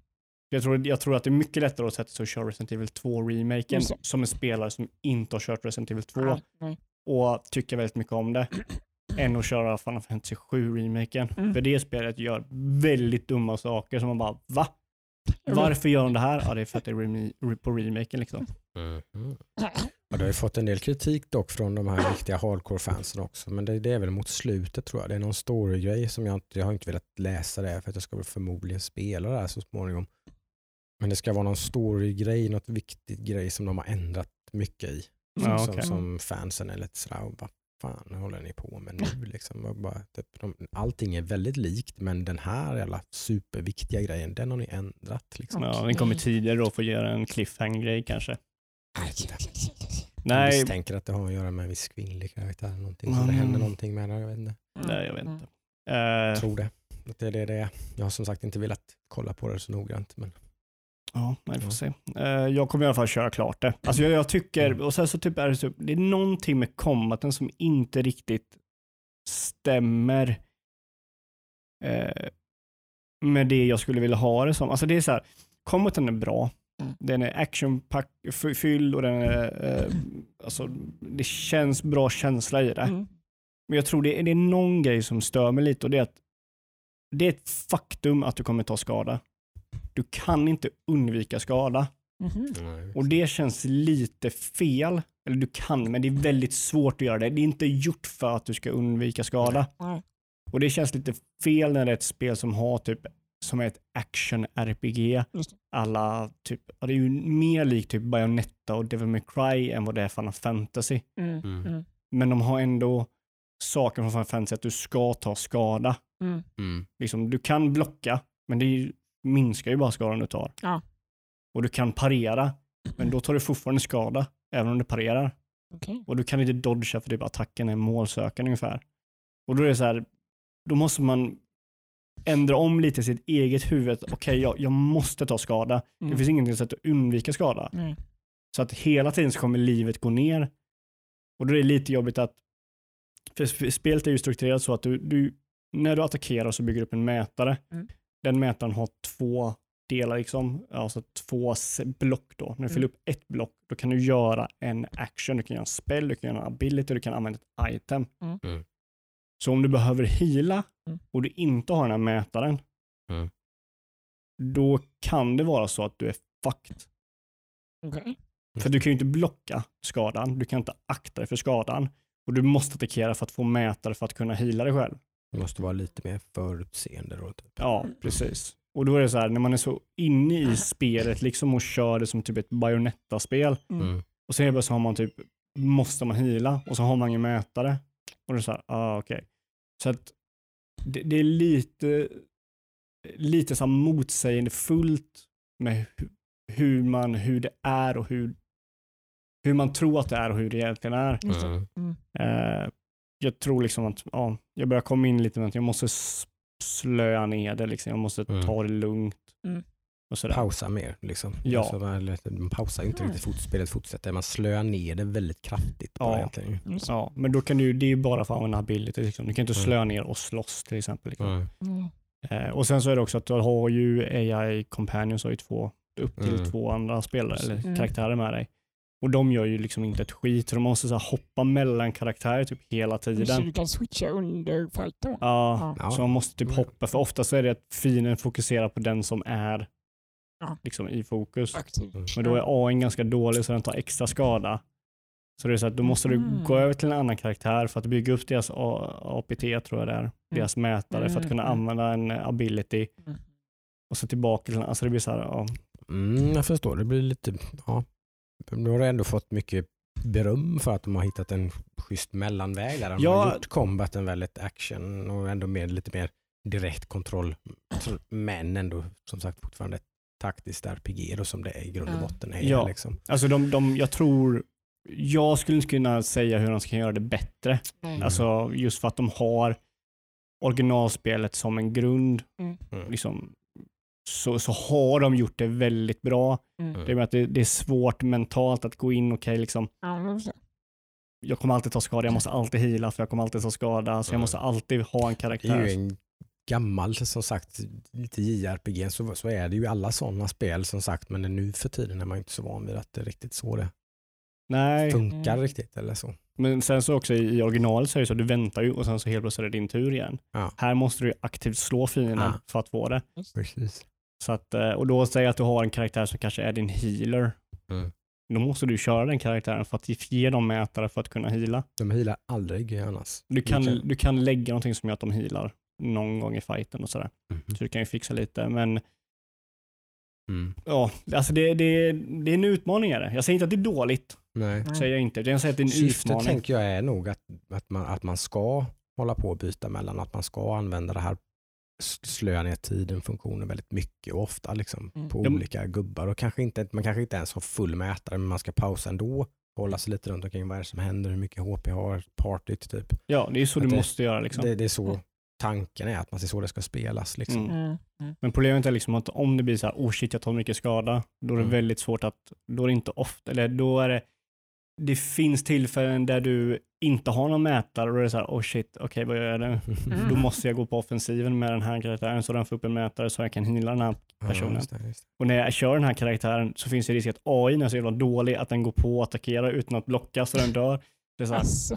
Jag, tror, jag tror att det är mycket lättare att sätta sig och köra Resident Evil 2-remaken Just det. som en spelare som inte har kört Resident Evil 2 Nej, nej. och tycker väldigt mycket om det än att köra Final Fantasy 7-remaken. Mm. För det spelet gör väldigt dumma saker som man bara va? Varför gör de det här? Ja, det är för att det är på remaken liksom. Mm. Ja, det har ju fått en del kritik dock från de här riktiga hardcore-fansen också. Men det, det är väl mot slutet tror jag. Det är någon story-grej som jag inte, jag har inte velat läsa det för att jag ska väl förmodligen spela det här så småningom. Men det ska vara någon story-grej, något viktigt grej som de har ändrat mycket i. Ja, som, okej. som fansen är lite sådär, och vad fan håller ni på med nu? Liksom, och bara, typ, de, allting är väldigt likt men den här jävla superviktiga grejen, den har ni ändrat. Liksom. Ja, den kommer tidigare då för att göra en cliffhanger-grej kanske. Nej. Jag misstänker att det har att göra med en viss kvinnlig karaktär. eller Någonting. Så det Mm. händer någonting med det. Jag vet inte. nej jag vet Mm. inte. Jag Eh, tror det. Det är det det är. Jag har som sagt inte velat kolla på det så noggrant. Men... ja, vi får se. Eh, jag kommer i alla fall köra klart det. Alltså jag, jag tycker, Mm. och sen så typ är det, typ, det är någonting med combaten som inte riktigt stämmer eh, med det jag skulle vilja ha det som. Alltså det är så här, combaten är bra. Den är actionfylld och den är, eh, alltså det känns bra känsla i det. Mm. Men jag tror det är, det är någon grej som stör mig lite och det är att det är ett faktum att du kommer ta skada. Du kan inte undvika skada Mhm. och det känns lite fel. Eller du kan, men det är väldigt svårt att göra det. Det är inte gjort för att du ska undvika skada. Och det känns lite fel när det är ett spel som har typ som är ett action-RPG. Alla typ, ja, det är ju mer likt typ Bayonetta och Devil May Cry än vad det är Final Fantasy. Mm. Mm. Mm. Men de har ändå saker från Final Fantasy att du ska ta skada. Mm. Mm. Liksom, du kan blocka, men det ju- minskar ju bara skadan du tar. Ja. Och du kan parera, men då tar du fortfarande skada, även om du parerar. Okej. Och du kan inte dodga för typ attacken är målsökande ungefär. Och då är det så här, då måste man ändra om lite i sitt eget huvud. Okej, jag, jag måste ta skada. Mm. Det finns ingenting sätt att undvika skada. Nej. Så att hela tiden så kommer livet gå ner. Och då är det lite jobbigt att, för sp- spelet är ju strukturerat så att du, du när du attackerar så bygger du upp en mätare. Mm. Den mätaren har två delar, liksom, alltså två block då. När du Mm. fyller upp ett block, då kan du göra en action, du kan göra en spell, du kan göra en ability, du kan använda ett item. Mm. Mm. Så om du behöver heala Mm. och du inte har den här mätaren, Mm. då kan det vara så att du är fucked. Okej. För du kan ju inte blocka skadan, du kan inte akta dig för skadan och du måste attackera för att få mätare för att kunna heala dig själv. Det måste vara lite mer förutseende då. Typ. Ja, precis. Och då är det så här, när man är så inne i spelet liksom och kör det som typ ett Bayonetta-spel Mm. och sen plötsligt har man typ, måste man hila och så har man ingen mätare. Och är så här, ah okej. Så att det, det är lite, lite så här motsägelsefullt med hu- hur, man, hur det är och hur, hur man tror att det är och hur det egentligen är. Mm. Mm. Eh, jag tror liksom att ja, jag börjar komma in lite med att jag måste slöa ner det. Liksom. Jag måste Mm. ta det lugnt. Mm. Pausa mer. Liksom. Ja. Alltså, man, man pausar inte riktigt fot, spelet fortsätter. Man slöar ner det väldigt kraftigt. Ja. det. Ja, men då kan du, det är ju bara för att använda ability. Liksom. Du kan inte Mm. slöa ner och slåss till exempel. Liksom. Mm. Mm. Eh, och sen så är det också att du har ju AI Companions, har ju två, upp till Mm. två andra spelare eller Mm. karaktärer med dig. Och de gör ju liksom inte ett skit, så de måste så här hoppa mellan karaktärer typ hela Så tiden. du kan switcha under fighten? Ja, Ja. så man måste typ Mm. hoppa, för ofta så är det att fienden fokuserar på den som är Ja. liksom i fokus. Aktiv. Men då är AI ganska dålig så den tar extra skada. Så det är så att då måste du Mm. gå över till en annan karaktär för att bygga upp deras APT tror jag det är. Deras mätare för att kunna Mm. använda en ability Mm. och så tillbaka till Alltså det blir så här, ja. Mm, jag förstår, det blir lite, ja. Nu har du ändå fått mycket beröm för att de har hittat en schysst mellanväg där. De Ja. har gjort combaten väldigt action och ändå med lite mer direkt kontroll. Men ändå som sagt fortfarande ett taktiskt RPG då, som det är i grund och botten är. Ja. Liksom. Alltså de, de, jag tror, jag skulle inte kunna säga hur de ska göra det bättre. Nej. Alltså just för att de har originalspelet som en grund. Mm. Mm. Liksom, så, så har de gjort det väldigt bra. Mm. Det är med att det, det är svårt mentalt att gå in, okej liksom, Ja, just det. jag kommer alltid ta skada, jag måste alltid hila för jag kommer alltid ta skada, så jag Mm. måste alltid ha en Det är karaktär. ju en gammal, som sagt, lite JRPG så, så är det ju alla sådana spel som sagt, men nu för tiden är man inte så van vid att det är riktigt så det Nej, funkar Mm. riktigt eller så. men sen så också i, originalet så är det så att du väntar ju och sen så helt plötsligt är det din tur igen. Ja. Här måste du aktivt slå fienden Ja. för att få det. Precis. Så att, eh, och då säger att du har en karaktär som kanske är din healer. Mm. Då måste du köra den karaktären för att ge dem mätare för att kunna heala. De healar aldrig annars. Du kan, du kan lägga någonting som gör att de healar någon gång i fighten och sådär. Mhm. Så du kan ju fixa lite. Men Mm. ja, alltså det, det, det är en utmaning. Är det. Jag säger inte att det är dåligt. Nej. Mm. Säger jag inte. Jag säger att det är en Syftet utmaning. tänker jag är nog att, att, man, att man ska hålla på och byta mellan, att man ska använda det här slöa ner tiden funktionen väldigt mycket och ofta liksom, Mm. på olika gubbar. Och kanske inte, man kanske inte ens har full mätare men man ska pausa ändå. Hålla sig lite runt omkring vad är det som händer, hur mycket HP har partyt typ. Ja, det är så Att du det- måste göra. Liksom. Det, det är så tanken är, att man ser så det ska spelas. Liksom. Mm. Mm. Mm. Men problemet är liksom att om det blir så här, oh shit jag tar mycket skada, då är det Mm. väldigt svårt att, då är det inte ofta, eller då är det, det finns tillfällen där du inte har någon mätare och då är det så här, oh shit, okej vad gör jag nu? Mm. Då måste jag gå på offensiven med den här karaktären så den får upp en mätare så jag kan heala den här personen. Ja, just det, just det. Och när jag kör den här karaktären så finns det risk att AI är så jävla dålig att den går på och attackerar utan att blocka så den dör. Det är så här, Alltså.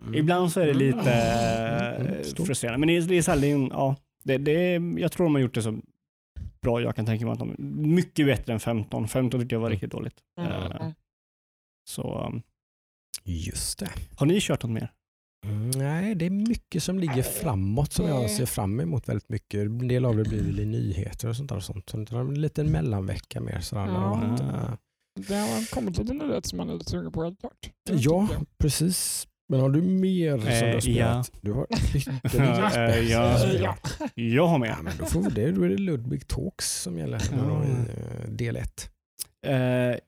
Mm. Ibland så är det lite Mm, eh, förstår. frustrerande. Men det är, det en- ja, det, det är, jag tror de har gjort det så bra jag kan tänka mig. Att de, mycket bättre än 15. 15 tyckte jag var Mm. riktigt dåligt. Mm. Mm. Så, um, Just det. har ni kört något mer? Mm, Nej, det är mycket som ligger framåt som jag ser fram emot väldigt mycket. En del av det blir väl i nyheter och sånt där. Och sånt. Så det är en liten mellanvecka mer. Sådär, Ja. eh, Det har kommit lite nyheter som man är lite sugen på helt klart. Ja, precis. Men har du mer som Eh, du har ja. spelat? Du har ytterligare Eh, spel ja. du har Ja. Jag har med. Ja, men då, får det. då är det Ludwig Talks som gäller i eh, del 1. Eh,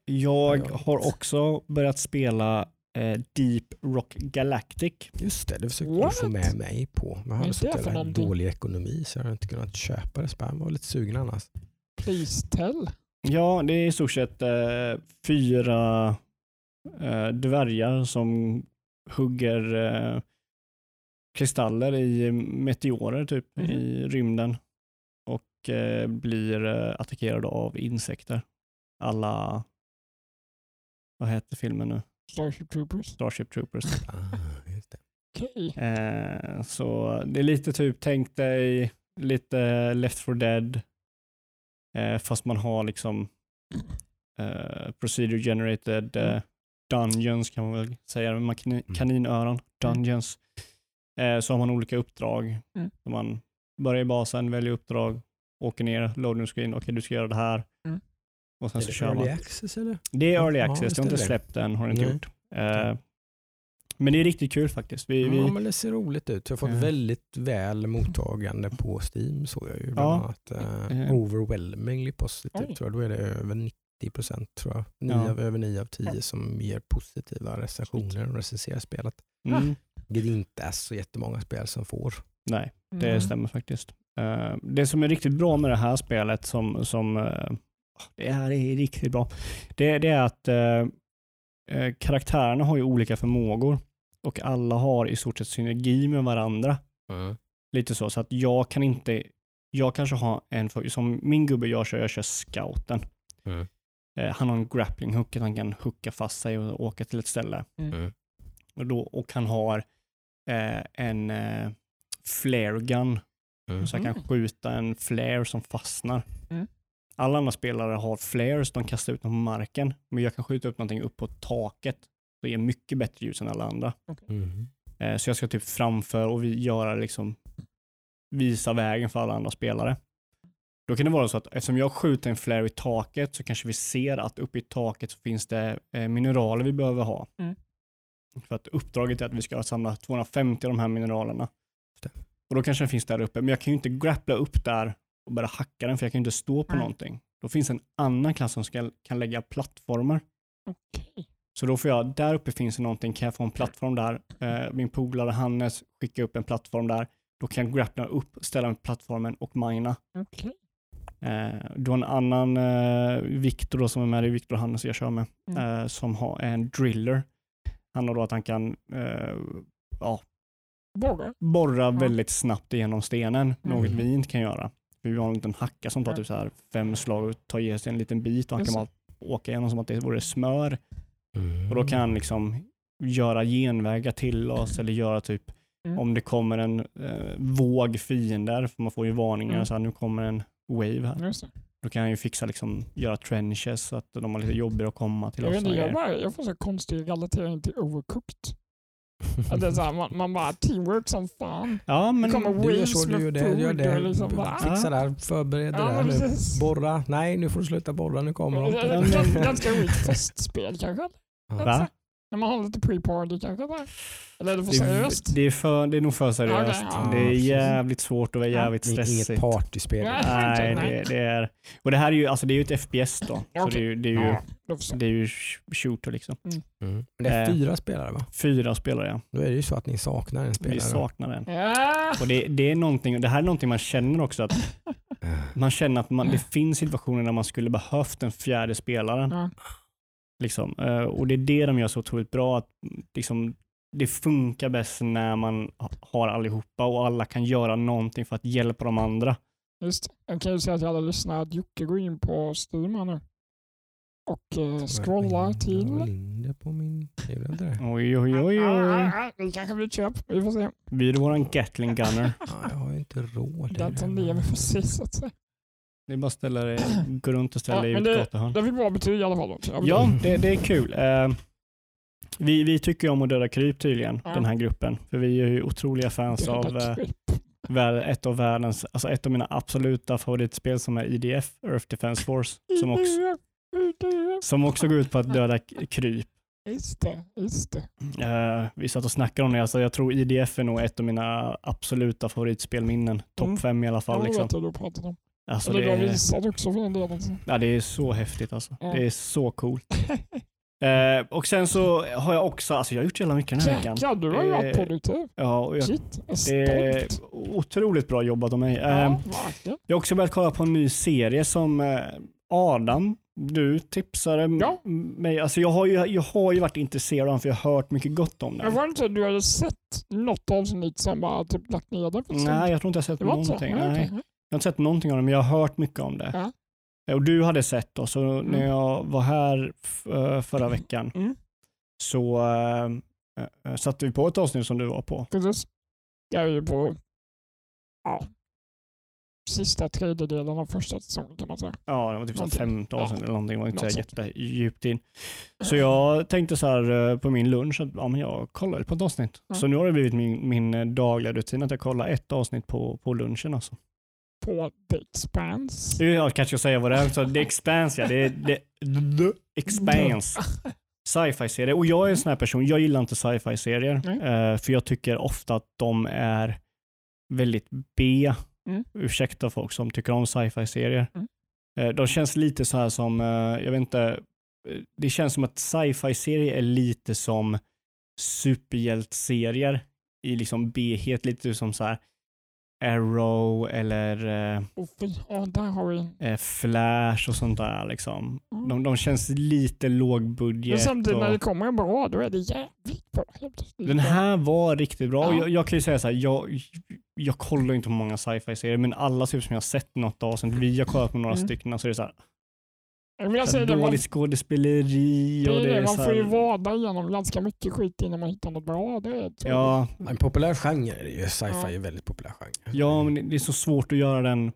jag Ja. har också börjat spela eh, Deep Rock Galactic. Just det, det försökte du What? få med mig på. Men jag hade det så jävla dålig ekonomi så jag hade inte kunnat köpa det. Jag var lite sugen annars. Please tell. Ja, det är i stort sett eh, fyra eh, dvärgar som hugger eh, kristaller i meteorer typ Mhm. i rymden och eh, blir eh, attackerade av insekter. Alla, vad heter filmen nu? Starship Troopers. Starship Troopers. Ah, just det. Okej. Eh, så det är lite typ, tänk dig lite Left for Dead eh, fast man har liksom eh, procedure generated eh, dungeons kan man väl säga, med kani- kaninöron, dungeons. Eh, så har man olika uppdrag. Mm. Så man börjar i basen, väljer uppdrag åker ner, loading screen, okej du ska göra det här. Mm. Och sen Är så det kör early man. access eller? Det är early Ja, access, visst det har inte släppt än, har det inte Nej. gjort. Eh, men det är riktigt kul faktiskt. Vi, Ja, vi, men det ser roligt ut. Jag har fått Ja. väldigt väl mottagande på Steam såg jag ju. Bland Ja. annat, Eh. overwhelmingly positivt tror jag. Då är det över 90 procent tror jag. Nio Ja. av, över 9 av 10 som ger positiva recensioner och recenserar spelet. mm, Vilket inte är så jättemånga spel som får. nej, det Mm. stämmer faktiskt. Eh, det som är riktigt bra med det här spelet, som, som eh, det här är riktigt bra, det, det är att eh, karaktärerna har ju olika förmågor och alla har i stort sett synergi med varandra. Lite så, så att jag kan inte, jag kanske har en, som min gubbe jag kör, jag kör scouten. Mm. Eh, han har en grappling hook, att han kan hooka fast sig och åka till ett ställe. Mm. Och, då, och han har eh, en eh, flare gun, Mm. så han kan Mm. skjuta en flare som fastnar. Mm. Alla andra spelare har flares, de kastar ut dem på marken, men jag kan skjuta upp någonting upp på taket. Det ger mycket bättre ljus än alla andra. Mm. Eh, Så jag ska typ framför och vi göra liksom visa vägen för alla andra spelare. Då kan det vara så att eftersom jag skjuter en flare i taket så kanske vi ser att uppe i taket så finns det eh, mineraler vi behöver ha. Mm. För att uppdraget är att vi ska samla 250 av de här mineralerna. Och då kanske den finns där uppe, men jag kan ju inte grappla upp där och börja hacka den för jag kan ju inte stå på Nej. någonting. Då finns en annan klass som ska, kan lägga plattformar. Okej. Så då får jag, där uppe finns det någonting, kan jag få en plattform där? Eh, min polare Hannes skickar upp en plattform där. Då kan jag grappla upp, ställa mig på plattformen och mina. Okej. Eh, du har en annan eh, Viktor som är med i Viktor och Hannes jag kör med, Mm. eh, som har en driller. Han har då att han kan eh, ja, Borra. borra väldigt snabbt igenom stenen, Mm. något vi inte kan göra. Vi har en liten hacka som tar typ så här fem slag och tar ge sig en liten bit och han kan bara åka igenom som att det vore smör. Mm. Och då kan han liksom göra genvägar till oss eller göra typ Mm. om det kommer en eh, våg fiender, för man får ju varningar, Mm. så här, nu kommer en wave här. Just det. Då kan han ju fixa liksom, göra trenches så att de har lite jobbigare att komma till Jag, oss. vet inte, jag, bara, jag får så konstig relatering till Overcooked. Att det är så här, man, man bara teamwork som fan. Ja, men Det kommer Du gör waves så, du med gör det, gör food det. och liksom bara- Fixa där, förbered det Ja, där nu. Borra, nej nu får du sluta borra, nu kommer de. Det Ganska, weak testspel kanske. Va? När man har lite pre-party kanske. Där. Eller är det för Det, seriöst? det, är för, det är nog för seriöst. Ja. det är Ja, jävligt svårt och jävligt Det är stressigt. Inget partyspel. Nej. Det, det är... Och det här är ju, alltså det är ju ett FPS då. Så det är ju, det är ju, Ja, det är ju sh- shooter liksom. Mm. Men det är Eh. fyra spelare va? Fyra spelare ja. Då är det ju så att ni saknar en spelare. Vi saknar den. Ja. Och det, det, är någonting, det här är någonting man känner också att man känner att man, det finns situationer där man skulle behövt den fjärde spelaren. Liksom. Eh, Och det är det de gör så otroligt bra. Att liksom, det funkar bäst när man ha- har allihopa och alla kan göra någonting för att hjälpa de andra. Just det. Jag kan ju säga till alla lyssnare att Jocke går in på Steam här nu. Och eh, scrollar till... det? Oj, oj, oj, oj. Det kanske blir ett köp. Vi får se. Vi är våran Gatling Gunner. Ja, jag har ju inte råd. Den som lever se så att säga. Det är bara att ställa dig, gå runt och ställa Ja, dig i men ett gatuhörn. Det fick bra betyg i alla fall. Ja, det, det är kul. Eh, vi, vi tycker om att döda kryp tydligen, Ja. den här gruppen. För vi är ju otroliga fans Döda av vär- ett av världens, alltså ett av mina absoluta favoritspel som är IDF, Earth Defense Force, som också, som också går ut på att döda kryp. Just det, just det. Eh, vi satt och snackade om det, alltså jag tror IDF är nog ett av mina absoluta favoritspelminnen. Topp Mm. fem i alla Ja, fall. det Liksom. vet jag du pratat om. Alltså, Eller det, du har är, visat också för den delen. ja, det är så häftigt alltså. Ja. Det är så coolt. Eh, och sen så har jag också, alltså jag har gjort jävla mycket den här veckan. Jäklar, du har ju varit Eh, produktiv. Ja, och jag, Shit, jag det är otroligt bra jobbat av mig. Eh, Ja, verkligen. Jag har också börjat kolla på en ny serie som eh, Adam, du tipsade Ja. mig. Alltså jag, har ju, jag har ju varit intresserad av den för jag har hört mycket gott om den. var det inte att du hade sett något avsnitt sen bara typ lagt ner det? för en stund? Nej, jag tror inte jag har sett var någonting. Nej. Jag har inte sett någonting av det, men jag har hört mycket om det. Ja. Eh, Och du hade sett så när Mm. jag var här eh, förra veckan Mm. så äh, satte vi på ett avsnitt som du var på. Precis. Jag är ju på ja, sista tredjedelen av första säsongen kan man säga. Ja, det var typ så här Någonting. femte Ja. avsnitt eller någonting. Det var inte Något så jättedjupt in. Så jag tänkte så här på min lunch att ja, men jag kollar på ett avsnitt. Ja. Så nu har det blivit min, min dagliga rutin att jag kollar ett avsnitt på, på lunchen. Alltså. På The Expanse. Jag kanske ska säga vad det är. Så The Expanse, ja. Det är det, The Expanse. Sci-fi-serie. Och jag är en sån här person, jag gillar inte sci-fi-serier. Mm. för jag tycker ofta att de är väldigt B. Mm. Ursäkta folk som tycker om sci-fi-serier. Mm. Eh, de känns lite så här som, eh, jag vet inte, det känns som att sci-fi-serier är lite som superhjälteserier i liksom B-het, lite som så här Arrow eller eh, eh, Flash och sånt där. Liksom. Mm. De, de känns lite låg Men samtidigt när och... det kommer en bra, då är det jävligt bra. Den här var riktigt bra. Ja. Jag, jag kan ju säga så här, jag, jag kollar inte på många sci-fi-serier, men alla typ som jag har sett något avsnitt, vi har kollat på några Mm. stycken, så är det så här, Jag vill så säga här det, man, dåligt skådespeleri och det det, är man får ju vada igenom ganska mycket skit innan man hittar något bra. Det. Ja, En populär genre är ju. Sci-fi Ja. är väldigt populär genre. ja, men det- är så svårt att göra den.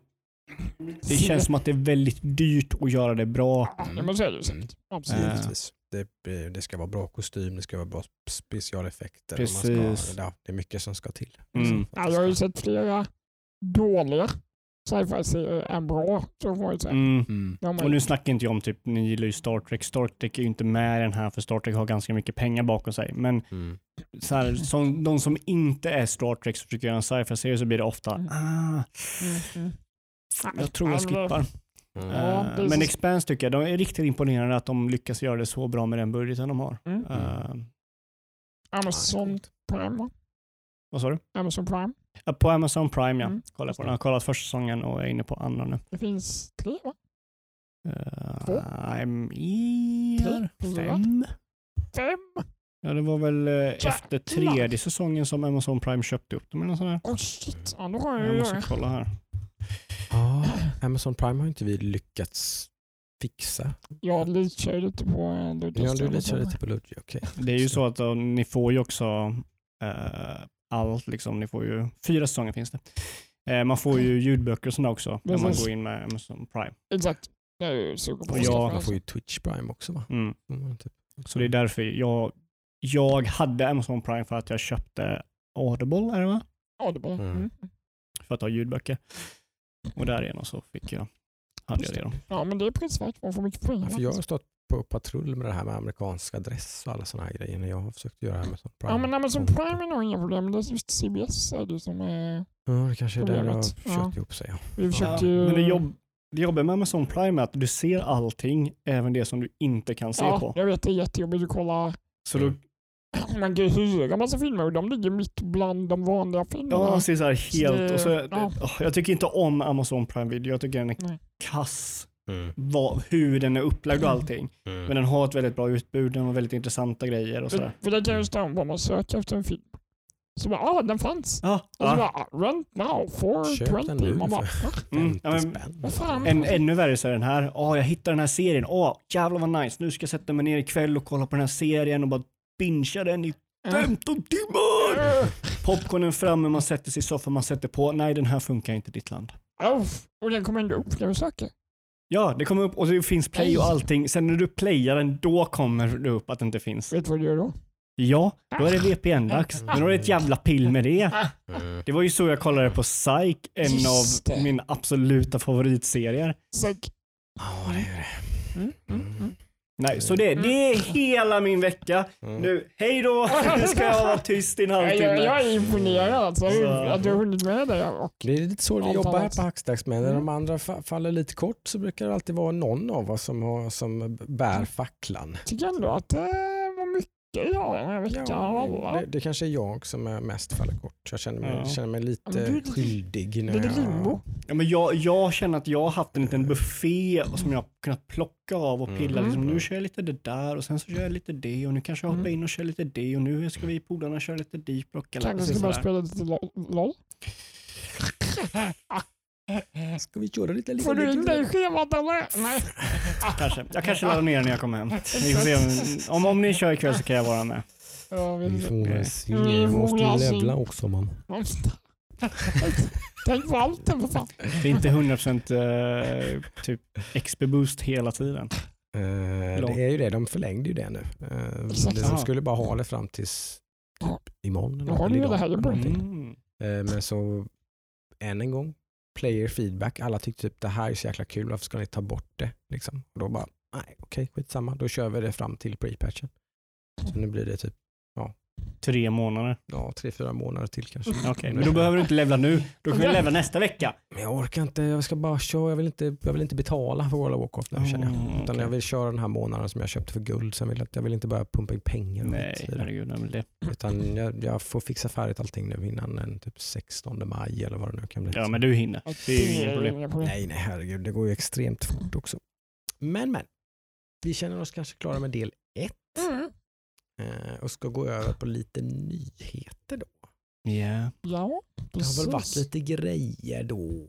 Det känns som att det är väldigt dyrt att göra det bra. Ja, men så är det ju Mm. säkert. Absolut. Eh. Det, det ska vara bra kostym, det ska vara bra specialeffekter. och Man Precis. ska, ja, det är mycket som ska till. Mm. Ja, jag har ju sett flera dåliga sci-fi-serier än bra. Så får jag säga. Mm. Mm. Och nu snackar inte jag om typ, ni gillar ju Star Trek. Star Trek är ju inte med i den här för Star Trek har ganska mycket pengar bakom sig. Men Mm. så här, som, de som inte är Star Trek som försöker göra en sci-fi-serie så blir det ofta, Mm. ah, Mm, mm. jag tror jag skippar. Är men Expanse tycker jag, de är riktigt imponerande att de lyckas göra det så bra med den budgeten de har. Mm. Eh, Amazon Prime, va? vad sa du? Amazon Prime. På Amazon Prime ja. Mm. Kolla på den. Jag har kollat första säsongen och är inne på andra nu. Det finns tre, va? Uh, Två? mer, Tre? fem. Fem? Ja, det var väl eh, efter tredje säsongen som Amazon Prime köpte upp dem eller något sånt där. Oh shit, ja, då har jag Jag måste kolla här. Ja, Amazon Prime har inte vi lyckats fixa. Jag leachar lite på eh, Ludvig. Ja, du litar lite på Ludvig, okej. Det är ju så att uh, ni får ju också eh, allt, liksom, ni får ju, fyra säsonger finns det. Eh, man får ju ljudböcker och sådana också när man Precis. går in med Amazon Prime. Exakt. Jag är sugen på jag- Man får ju Twitch Prime också va? Mm. Mm, typ. Så det är därför jag, jag hade Amazon Prime för att jag köpte Audible, är det va? Bara. Mm. Mm. För att ha ljudböcker. Och därigenom så fick jag, hade jag det då. Ja, men det är prisvärt. Man får mycket pengar. Ja, för jag har stått på patrull med det här med amerikansk adress och alla sådana här grejer när jag har försökt göra Amazon Prime. Ja, men Amazon. Prime är nog inga problem. Det är just CBS är det som är... Ja, det kanske är där det har kört Ja. ihop sig. Ja. Vi försökte ju... Men det, jobb, det jobbiga med Amazon Prime är att du ser allting, även det som du inte kan se ja, på. jag vet det är jättejobbigt att kolla. Så då, Man kan ju hyra massa filmer och de ligger mitt bland de vanliga filmerna. ja, ser så här helt, det- och så, ja. jag tycker inte om Amazon Prime Video, jag tycker den är Nej. kass. Mm. Vad, hur den är upplagd och allting. Mm. Men den har ett väldigt bra utbud, den har väldigt intressanta grejer och sådär. för det kan ju stå om vad man söker efter en film. Så bara, ah, den fanns. Ja, Och så ja. bara, ah, rent now for Köp den 20. nu Man bara, "Va? Mm, 50 ja, men-? En, ännu värre så är den här, åh jag hittade den här serien, åh jävlar vad nice, nu ska jag sätta mig ner ikväll och kolla på den här serien och bara bingea den i 15 timmar! Äh, Popcornen framme, man sätter sig i soffan, man sätter på, nej den här funkar inte i ditt land. oh, och den kommer ändå upp när du söker. Ja, det kommer upp och det finns play och allting. Sen när du playar den, då kommer det upp att det inte finns. Vet du vad du gör då? Ja, då är det VPN-dags. Men då är det ett jävla pill med det. Mm. Det var ju så jag kollade på Psych, en Just av det. mina absoluta favoritserier. Sök. Ja, det är det. Mm, mm, mm. Nej, så det, det är hela min vecka. Mm. Nu, hej då! Nu ska jag vara tyst i en jag, halvtimme. jag är imponerad alltså, Så. att du har hunnit med det. Och, Det är lite så vi jobbar här på Hackstacks med. När Mm. de andra fa- faller lite kort så brukar det alltid vara någon av oss som, har, som bär facklan. tycker ändå att mycket ja. Ja, det, det kanske är jag som är mest faller kort. Jag känner mig, Ja. känner mig lite du skyldig. När det är jag. Ja, men jag, jag känner att jag har haft en liten buffé som jag har kunnat plocka av och pilla. Mm. Liksom, nu kör jag lite det där och sen så kör jag lite det och nu kanske jag hoppar Mm. in och kör lite det och nu ska vi polarna köra lite deep rock. Eller Kanske ska bara spela lite lo- LOL. Ska vi köra lite? lite Får du in lite- det i schemat eller? Nej. Kanske. Jag kanske laddar ner när jag kommer hem. Vi får se om, om, om ni kör ikväll så kan jag vara med. Vi får väl se. Vi måste levla också man. Tänk på allt för fan. Det är inte 100% eh, typ XP-boost hela tiden. Eh, det är ju det, de förlängde ju det nu. Eh, de skulle bara ha det fram tills typ imorgon. eller eller ju det idag, här eller. Mm. Eh, Men så än en gång player feedback. Alla tyckte typ det här är så jäkla kul, varför ska ni ta bort det? Liksom. Och då bara, nej okej skitsamma, då kör vi det fram till pre-patchen. Så nu blir det typ Tre månader. ja, tre, fyra månader till kanske. Okej, men då behöver du inte levla nu. Då kan vi levla nästa vecka. Men jag orkar inte, jag ska bara köra, jag vill inte, jag vill inte betala för World of Warcraft nu känner jag. Mm, Utan okej. jag vill köra den här månaden som jag köpte för guld. Sen vill jag, jag vill inte börja pumpa in pengar Nej, herregud. nej, det. Utan jag, jag får fixa färdigt allting nu innan den typ 16 maj eller vad det nu kan bli. Ja, men du hinner. Det är ju inga problem. Nej, nej herregud, det går ju extremt fort också. Men men, vi känner oss kanske klara med del ett Mm. Eh, och ska gå över på lite nyheter då. Ja. Ja, Det har väl varit precis. lite grejer då.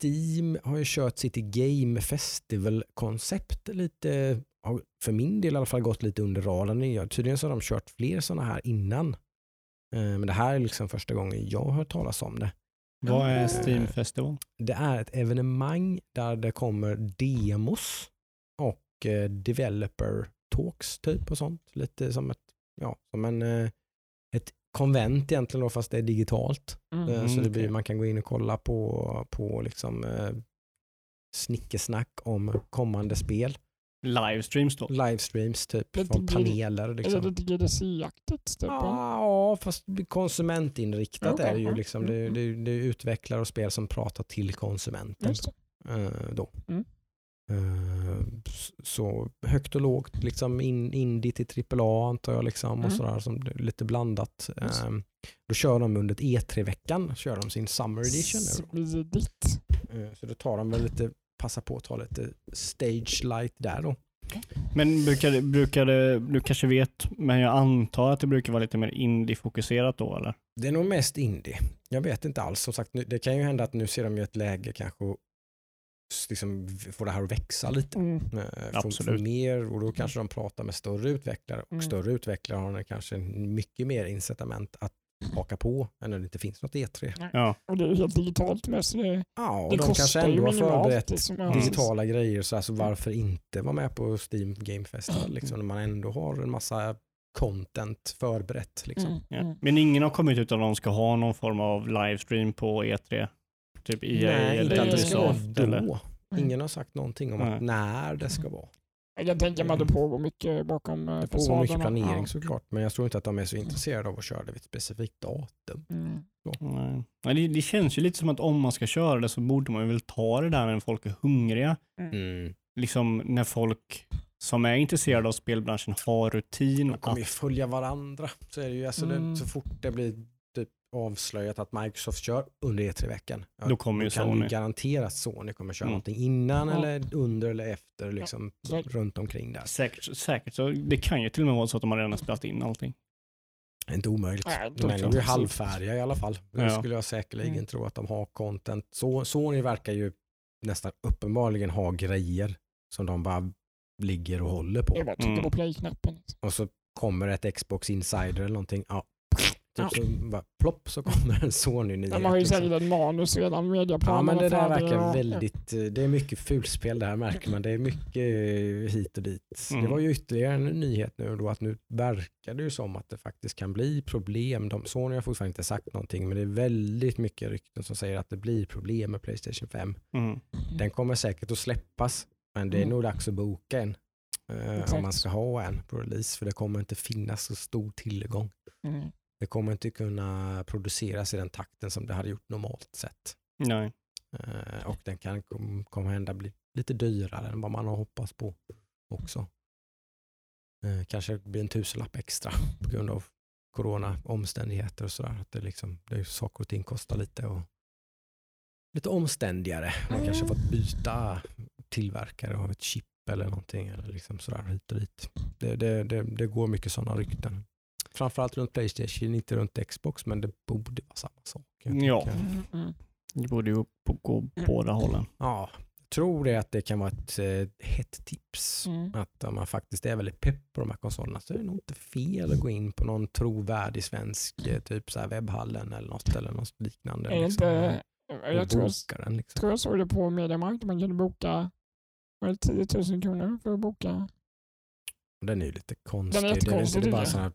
Steam har ju kört sitt Game Festival-koncept lite, har för min del i alla fall gått lite under radarn. Tydligen så har de kört fler sådana här innan. Eh, Men det här är liksom första gången jag har hört talas om det. Vad är Eh, Steam Festival? Det är ett evenemang där det kommer demos och developer talks typ och sånt. Lite som ett, ja, som en, eh, ett konvent egentligen då fast det är digitalt. Mm. Eh, Så det blir, okej. man kan gå in och kolla på, på liksom, eh, snickesnack om kommande spel. Livestreams då? Livestreams typ Lite från paneler. Är det Liksom. lite GDC-aktigt? Typ? Ja, fast konsumentinriktat Okej, är det ju. Liksom. Det, Mm. det, det är utvecklare och spel som pratar till konsumenten. Just det. eh, då. Mm. Eh, så högt och lågt, liksom in, indie till AAA antar jag liksom, och Mm. sådär, som lite blandat. Just. Eh, då kör de under E3-veckan, kör de sin Summer Edition. Smidigt. Eh, Så då tar de väl lite, passa på att ta lite stage light där då. Men brukar, det- brukar det, du kanske vet, men jag antar att det brukar vara lite mer indie-fokuserat då eller? Det är nog mest indie. Jag vet inte alls. Som sagt, det kan ju hända att nu ser de ju ett läge kanske och liksom få det här att växa lite. Mm. Eh, Få, få mer och då kanske de pratar med större utvecklare och Mm. större utvecklare har kanske mycket mer incitament att haka på än när det inte finns något E3. Ja. Och det är helt digitalt med så det, Ja, och det de kostar kanske ändå har förberett liksom, ja, digitala grejer så alltså varför inte vara med på Steam Game Festival liksom, när man ändå har en massa content förberett. Liksom. Mm. Ja. Mm. Men ingen har kommit ut att de ska ha någon form av livestream på E3? Typ EA Nej, eller inte att det ska vara Ubisoft då. eller? Mm. Ingen har sagt någonting om att när det ska vara. Jag tänka mig att det pågår mycket bakom eh, Det pågår mycket fasaderna. planering Ja. såklart, men jag tror inte att de är så intresserade av att köra det vid ett specifikt datum. Mm. Nej. Nej, det, det känns ju lite som att om man ska köra det så borde man väl ta det där när folk är hungriga. Mm. Liksom när folk som är intresserade av spelbranschen har rutin. De kommer ju Att, följa varandra. Så, är det ju, alltså Mm. det, så fort det blir avslöjat att Microsoft kör under E3-veckan, ja, Då kommer ju kan Sony. garanterat Sony kommer köra Mm. någonting innan Ja. eller under eller efter, liksom, Så- runt omkring där. säkert, säkert så det kan ju till och med vara så att de har redan spelat in allting. Inte omöjligt. Nej, Men de är ju halvfärdiga i alla fall. Det Ja. skulle jag säkerligen Mm. tro att de har content. Så, Sony verkar ju nästan uppenbarligen ha grejer som de bara ligger och håller Det är på. bara att trycka Mm. på play-knappen. liksom. Och så kommer ett Xbox Insider eller någonting. Ja. Ja. Typ så bara, plopp så kommer en Sony-nyhet. De har ju liksom. ett manus redan, mediaplanen Ja men det där verkar och- väldigt, eh, det är mycket fulspel där märker man. Det är mycket eh, hit och dit. Mm. Det var ju ytterligare en nyhet nu då att nu verkar det ju som att det faktiskt kan bli problem. De, Sony har fortfarande inte sagt någonting men det är väldigt mycket rykten som säger att det blir problem med Playstation 5. Mm. Den kommer säkert att släppas men det är Mm. nog dags att boka en. eh, om man ska ha en på release för det kommer inte finnas så stor tillgång. Mm. Det kommer inte kunna produceras i den takten som det hade gjort normalt sett. Nej. Eh, och den kan kom, kommer hända bli lite dyrare än vad man har hoppats på också. Eh, kanske blir en tusenlapp extra på grund av corona omständigheter och sådär. Att det liksom, det är saker och ting kostar lite och lite omständigare. Man kanske fått byta tillverkare av ett chip eller någonting eller liksom sådär hit och dit. Det, det, det, det går mycket sådana rykten. Framförallt runt Playstation, inte runt Xbox, men det borde vara samma sak. jag Ja. tycker. Mm. Mm. Det borde ju gå båda hållen. Ja, jag tror det att det kan vara ett eh, hett tips. Mm. Att om man faktiskt är väldigt pepp på de här konsolerna så är det nog inte fel att gå in på någon trovärdig svensk eh, typ så här webbhallen eller något eller något liknande. Är det liksom, inte, och jag tror, den. Liksom. tror jag såg det på Mediamarkt, man kunde boka var det 10 000 kronor för att boka. Den är ju lite konstig. Den är det är inte det bara här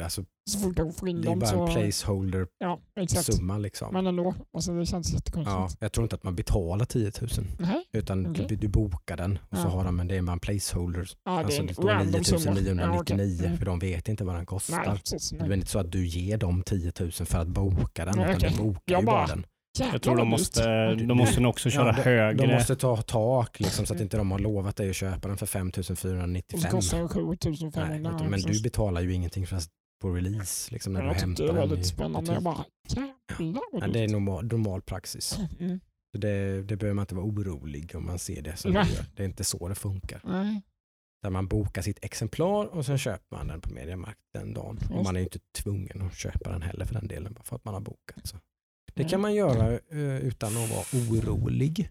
alltså, Så fort de får in det är dem bara så... en placeholder Ja, exakt. summa liksom. Men ändå, alltså det känns Ja, jättekonstigt. jag tror inte att man betalar 10 000 Nej, utan Okej. du, du bokar den och så Ja. har de, men det är bara en placeholder. ja, det Alltså det står random summa. 9999 Ja, okej. för de vet inte vad den Nej, kostar. precis. Det är Nej. inte så att du ger dem 10 000 för att boka den, Nej, utan okej. du bokar Jag ju bara bara- den. Jag tror de måste, de måste nog också köra Ja, de- högre. De måste ta tak liksom, så att inte de har lovat dig att köpa den för 5 Och så 495. kostar det Nej, 7500. utan- men du betalar ju ingenting för på release liksom, när jag du tyckte hämtar det var lite spännande. Jag bara, Nej, det är normal, normal praxis. Mm. Så det, det behöver man inte vara orolig om man ser det som du gör. Det är inte så det funkar. Nej. Där man bokar sitt exemplar och sen köper man den på Mediamarkt den dagen. Och Just man är ju inte tvungen att köpa den heller för den delen bara för att man har bokat. Så. Det kan man göra eh, utan att vara orolig.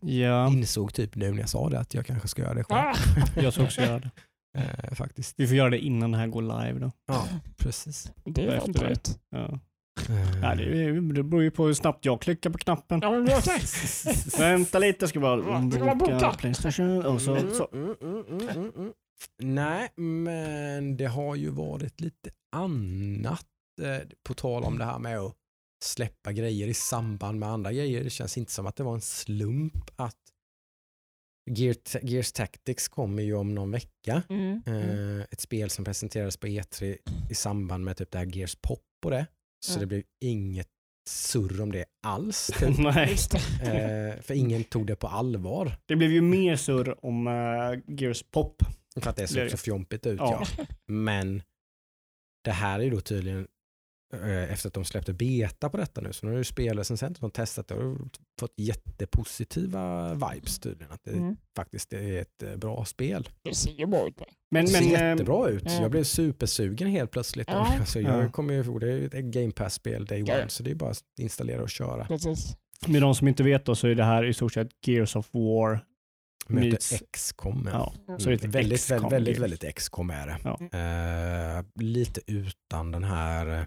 Ja, Insåg typ nu när jag sa det att jag kanske ska göra det själv. Ah, jag ska också göra det. Eh, faktiskt. Vi får göra det innan det här går live då. Ja, precis. det är fan rätt. Ja. Eh, Ja, det, det beror ju på hur snabbt jag klickar på knappen. Ja, men. Vänta lite, jag ska bara boka? boka Playstation och så, Mm, så. mm, mm, mm, mm, mm. Nej, men det har ju varit lite annat. Eh, på tal om det här med att släppa grejer i samband med andra grejer. Det känns inte som att det var en slump att Gear, Gears Tactics kommer ju om någon vecka. Mm. Mm. Eh, ett spel som presenterades på E3 i samband med typ det här Gears Pop och det. Så Ja. det blev inget surr om det alls. Typ. Eh, för ingen tog det på allvar. det blev ju mer surr om uh, Gears Pop. För att det såg så fjompigt ut. Ja. Ja. Men det här är ju då tydligen efter att de släppte beta på detta nu så nu har ju spelrecensenter som testat det och fått jättepositiva vibes tydligen. Att det Mm. faktiskt är ett eh, bra spel. Det ser ju bra ut. Men, Det ser men, eh, jättebra ut. ja. Jag blev supersugen helt plötsligt. Ja. Alltså, jag Ja. kommer ju det är ju ett Game Pass-spel day Ja. one så det är bara att installera och köra. Precis. med de som inte vet då så är det här i stort sett Gears of War. Möter XCOM. Ja. Ja, så är det ett väldigt, väldigt, väldigt, väldigt XCOM är det. Ja. Eh, lite utan den här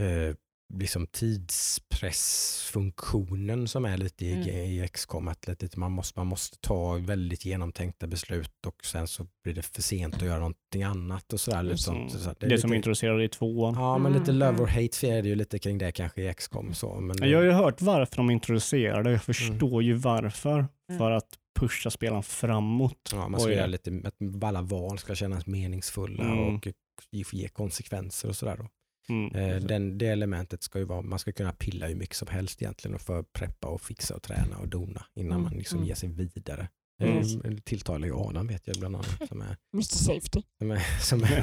eh, liksom tidspressfunktionen som är lite i, Mm. i XCOM. Att lite, man, måste, man måste ta väldigt genomtänkta beslut och sen så blir det för sent att göra någonting annat och sådär. Lite Just sånt. Så Det, det är som lite, introducerade i tvåan. Ja, men lite Mm, love mm. or hate är det ju lite kring det kanske i XCOM. Så, men, Jag har ju hört varför de introducerade Jag förstår ju varför. Mm. För att pusha spelaren framåt. Ja, man ska göra lite, att alla val ska kännas meningsfulla Mm. och ge- ge konsekvenser och sådär. Då. Mm. Eh, den, det elementet ska ju vara, man ska kunna pilla hur mycket som helst egentligen och för preppa och fixa och träna och dona innan Mm, man liksom mm. ger sig vidare. Mm. Eh, tilltalar ju Adam vet jag bland annat som är, Mr Safety. som är, som är,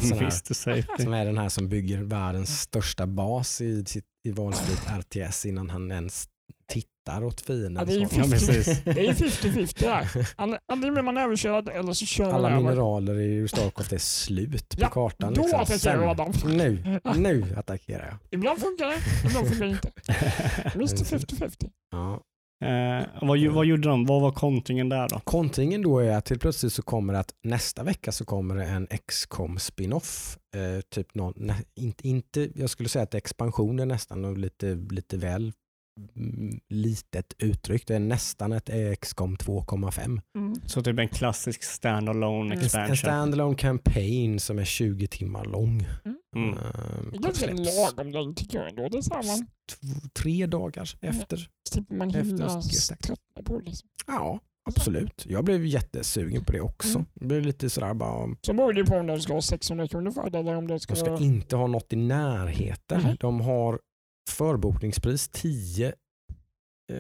sån här, som är den här som bygger världens största bas i, sitt, i valfritt RTS innan han ens tittar åt fienden. Ja, det är ju Så- Ja, precis. Det är ju 50-50 där. An- Antingen blir man överkörd eller så kör man Alla mineraler i Starcraft är slut på Ja, kartan. då liksom. attackerar Adam. Nu, nu attackerar jag. Ibland funkar det, ibland funkar det inte. Mr 50-50. Ja. Eh, vad, vad gjorde de? Vad var kontringen där då? Kontringen då är att till plötsligt så kommer att nästa vecka så kommer det en XCOM spin-off. Eh, typ någon, nä, inte, inte, jag skulle säga att expansion är nästan och lite, lite väl litet uttryck. Det är nästan ett XCOM 2,5. Mm. Så typ en klassisk standalone Mm. Expansion. en standalone campaign som är 20 timmar lång. Mm. Eh, Det är ganska släpps lagom längd tycker jag ändå. Det är tv- tre dagar efter. slipper man Efter hinna tröttna på. Liksom. Ja, absolut. Jag blev jättesugen på det också. Mm. Det blev lite sådär bara, Så beror det ju på om det ska vara 600 kronor för det eller om det ska De ska inte ha något i närheten. Nej. De har förbokningspris 10 eh,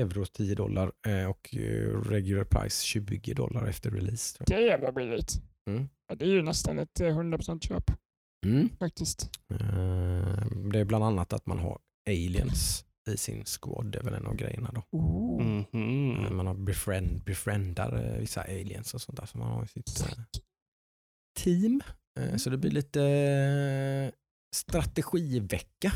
euro, 10 dollar eh, och eh, regular price 20 dollar efter release. Tror Det är vad billigt. Mm. Ja, det är ju nästan ett eh, 100% köp jag. Mm. faktiskt. Eh, det är bland annat att man har aliens i sin squad. Det är väl en av grejerna då. Oh. Mhm. Eh, Man har befriend, befriendar eh, vissa aliens och sånt där som man har i sitt eh, team. Eh, Så det blir lite eh, strategivecka.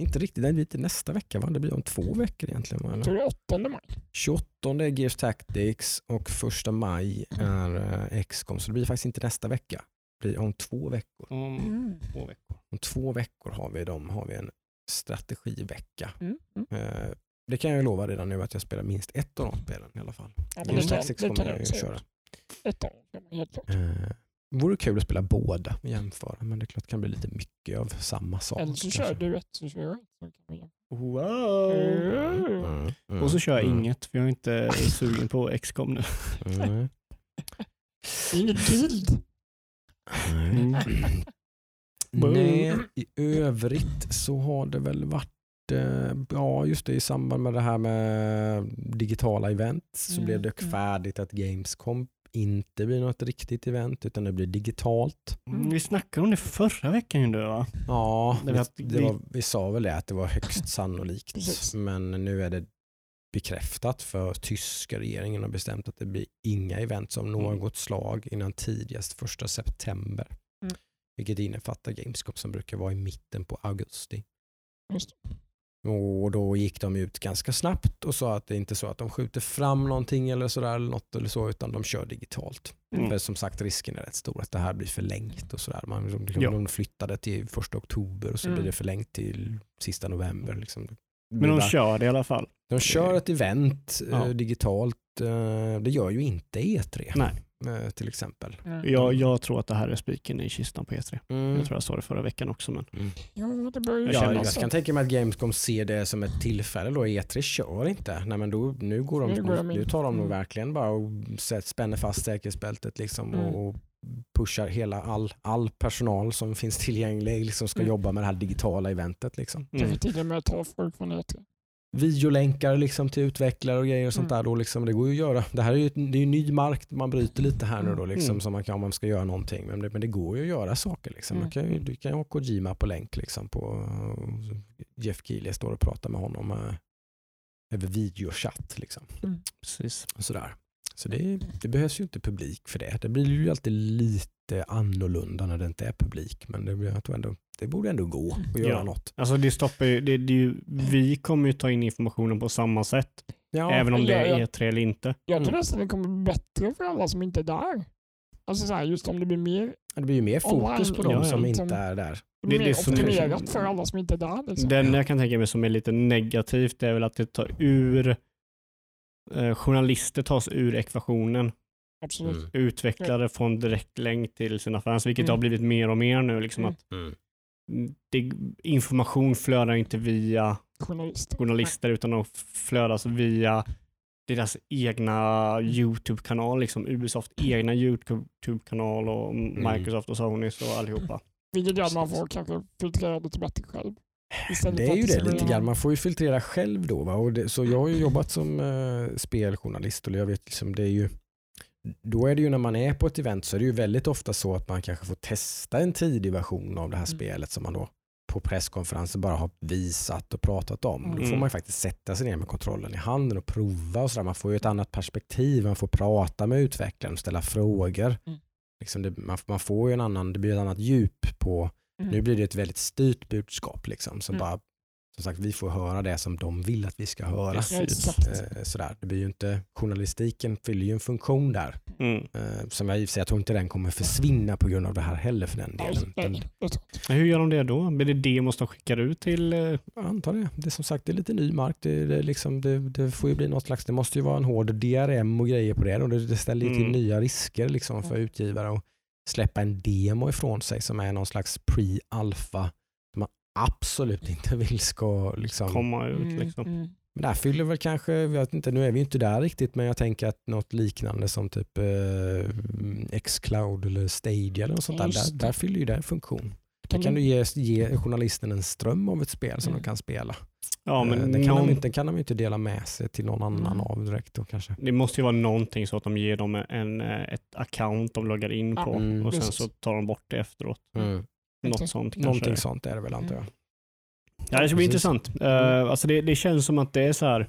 Inte riktigt, det blir nästa vecka va? Det blir om två veckor egentligen. va? Jag tror det är 8 maj. 28 är Gears Tactics och första maj är eh, XCOM. Så det blir faktiskt inte nästa vecka. Det blir om två veckor. Om Mm. två veckor. Om två veckor har vi, dem, har vi en strategivecka. Mm. Mm. Eh, Det kan jag lova redan nu att jag spelar minst ett av de spelen i alla fall. Ja, Gears Tactics det kommer jag ju köra. Ett av dem, helt klart. Vore kul att spela båda och jämföra, men det är klart det kan bli lite mycket av samma sak. Eller så kör du ett så kör jag ett. Wow. Mm, mm, Och så kör jag mm, inget för jag är inte sugen på XCOM nu. mm. Inget guild. Mm. Nej, i övrigt så har det väl varit eh, Ja, just det i samband med det här med digitala event så Mm, blev det mm. färdigt att Gamescom inte blir något riktigt event utan det blir digitalt. Mm, Vi snackade om det förra veckan ju du va? Ja, Det vi, vi- var, vi sa väl det att det var högst sannolikt. Precis. Men nu är det bekräftat för tyska regeringen har bestämt att det blir inga event som Mm. något slag innan tidigast första september. Mm. Vilket innefattar Gamescom som brukar vara i mitten på augusti. Och då gick de ut ganska snabbt och sa att det inte är så att de skjuter fram någonting eller sådär eller något eller så utan de kör digitalt. Mm. För som sagt risken är rätt stor att det här blir förlängt och sådär. Man, de, Ja. de flyttade till första oktober och så Mm. blir det förlängt till sista november. Liksom. Men de kör det i alla fall. de kör ett event Ja. eh, digitalt. Eh, det gör ju inte E3 Nej. Eh, till exempel. Mm. Jag, jag tror att det här är spiken i kistan på E3. Mm. Jag tror jag sa det förra veckan också. Men det ju Jag Ja, jag kan tänka mig att Gamescom ser det som ett tillfälle då. E3 kör inte. Nej, men då, nu, går de, Nu går de nu, tar de nog Mm. verkligen bara och spänner fast säkerhetsbältet liksom Mm. och, och pushar hela all, all personal som finns tillgänglig liksom ska Mm. jobba med det här digitala eventet. Liksom. Mm. till och med ta folk från E E3. Videolänkar liksom till utvecklare och grejer och sånt Mm. där. Då liksom, det går ju att göra. Det här är ju det är ju ny mark man bryter lite här nu då liksom, Mm. som man kan, om man ska göra någonting. Men det, men det går ju att göra saker. Liksom. Mm. Du, kan ju, du kan ju ha Kojima på länk liksom, på Jeff Keely står och pratar med honom eh, över videochatt. Liksom. precis. Och sådär. Så det, det behövs ju inte publik för det. Det blir ju alltid lite annorlunda när det inte är publik. Men det, jag tror ändå, det borde ändå gå att göra Ja. något. Alltså det stoppar ju, det, det är ju, vi kommer ju ta in informationen på samma sätt. Ja, även om det ja, är ja. E3 eller inte. Jag tror Mm. nästan det kommer bli bättre för alla som inte är där. Alltså så här, just om det blir mer, det blir ju mer fokus på de ja, som liksom. inte är där. det blir Det- mer det som- optimerat för alla som inte är där. Liksom. Den jag kan tänka mig som är lite negativt det är väl att det tar ur eh, journalister tas ur ekvationen. Absolut. Mm. Utvecklare får en direkt länk till sina fans, vilket Mm. har blivit mer och mer nu. Liksom Mm. att Mm. det, information flödar inte via Journalister. journalister utan de flödas via deras egna YouTube-kanal, liksom Ubisoft egna YouTube-kanal och Microsoft och Sony och allihopa. Vilket gör att man får kanske filtrera lite bättre själv. Det är ju det lite grann. Man får ju filtrera själv då. Va? Och det, så jag har ju jobbat som eh, speljournalist och jag vet liksom det är ju då är det ju när man är på ett event så är det ju väldigt ofta så att man kanske får testa en tidig version av det här Mm. spelet som man då på presskonferenser bara har visat och pratat om. Då får Mm. man ju faktiskt sätta sig ner med kontrollen i handen och prova och sådär. Man får ju ett annat perspektiv, man får prata med utvecklaren och ställa frågor. Mm. Liksom det, man, man får ju en annan, det blir ett annat djup på Mm. nu blir det ett väldigt styrt budskap liksom, som Mm. bara som sagt, vi får höra det som de vill att vi ska höra. Eh, sådär. Det blir ju inte, journalistiken fyller ju en funktion där. Mm. Eh, som jag i och jag tror inte den kommer försvinna på grund av det här heller för den delen. Den, Hur gör de det då? Blir det demos de skickar ut till? eh, jag antar det. Det är som sagt det är lite ny mark. Det, det, liksom, det, det får ju bli något slags, det måste ju vara en hård DRM och grejer på det. Och det, det ställer ju till Mm. nya risker liksom för utgivare att släppa en demo ifrån sig som är någon slags pre-alpha som man absolut inte vill ska liksom, komma ut? Mm, Liksom. mm. Men där fyller väl kanske, jag vet inte, nu är vi inte där riktigt, men jag tänker att något liknande som typ eh, Xcloud eller Stadia eller något sånt där, där, där fyller ju det en funktion. Där Kan kan du- ge, ge journalisten en ström av ett spel som Mm. de kan spela. Ja, Eh, men den, kan någon, de inte, kan de inte dela med sig till någon annan Mm. av direkt då kanske. det måste ju vara någonting så att de ger dem en, eh, ett account de loggar in på Mm. och sen så tar de bort det efteråt. Mm. Något sånt kanske. Någonting sånt är det väl antar jag. Ja, det ska bli Precis. intressant. Uh, alltså det, det känns som att det är så här.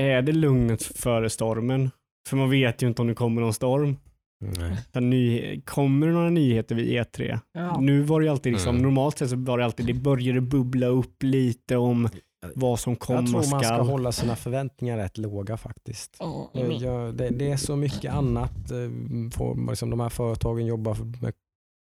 Är det lugnet före stormen? För man vet ju inte om det kommer någon storm. Nej. Kommer det några nyheter vid E3? Ja. Nu var det ju alltid liksom, Mm. normalt sett så var det alltid, det började bubbla upp lite om vad som Jag komma tror man ska skall. hålla sina förväntningar rätt låga faktiskt. Jag, men- jag, det, det är så mycket annat. eh, För, liksom de här företagen jobbar med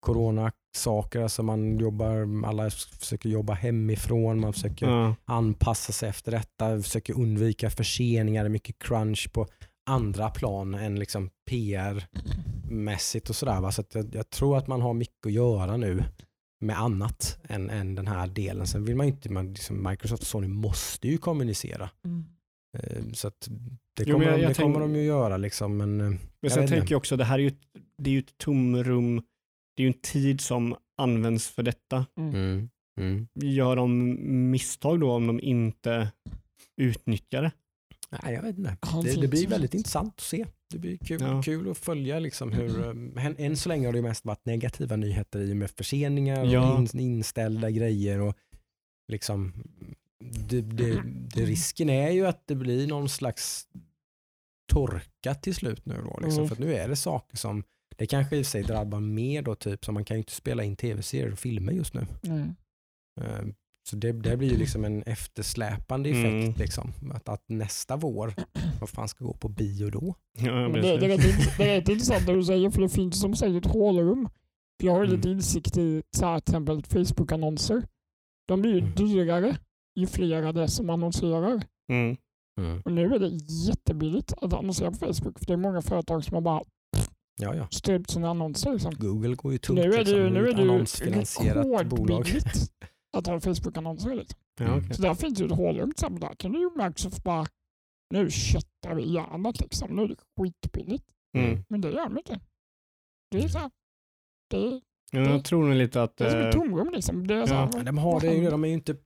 coronasaker. Alltså man jobbar, alla försöker jobba hemifrån. Man försöker Ja. anpassa sig efter detta. Försöker undvika förseningar. Det är mycket crunch på andra plan än liksom PR spelmässigt och sådär. va. Så att jag, jag tror att man har mycket att göra nu med annat än, än den här delen. Sen vill man ju inte, man, liksom Microsoft och Sony måste ju kommunicera. Eh, Så att det Jo, kommer, jag- de, jag det kommer tänk- de ju göra. Liksom, men, eh, Men Jag sen tänker jag också, det här är ju det är ju ett tomrum. Det är ju en tid som används för detta. mm, mm. Gör de misstag då om de inte utnyttjar det? Nej, jag vet inte. Det, det blir väldigt intressant att se. Det blir kul, Ja. kul att följa liksom hur, eh, än, än så länge har det mest varit negativa nyheter i och med förseningar Ja. och in, inställda grejer och liksom det, det, det, risken är ju att det blir någon slags torka till slut nu då. Liksom, Mm. För nu är det saker som, det kanske i sig drabbar mer då typ, som man kan ju inte spela in tv-serier och filmer just nu. Nej. Så det, det blir ju liksom en eftersläpande effekt. Mm. Liksom. Att, att nästa vår, vad fan ska gå på bio då? Ja, Men det, det, är rätt, det är rätt intressant det du säger, för det finns som säger ett hålrum. För jag har ju lite Mm. insikt i till exempel Facebook-annonser. De blir ju Mm. dyrare ju fler det är som annonserar. Mm. Och nu är det jättebilligt att annonsera på Facebook, för det är många företag som har bara Ja, ja. strypt sina annonser. Liksom. Google går ju tungt. Nu är det liksom. ju, nu är det ju annonsfinansierat bolag. rekordbilligt att ha Facebook-annonser. Liksom. Ja, Mm. okej. Så där finns ju ett hålrum till exempel. Där kan du ju Microsoft bara, nu köttar vi järnet liksom. Nu är det skitbilligt. Mm. Men det gör de inte. Det är så här. Det Ja, Jag tror nog lite att... det är som ett eh, tomrum liksom. Det är, så här, Ja, de har det ju, de är ju inte,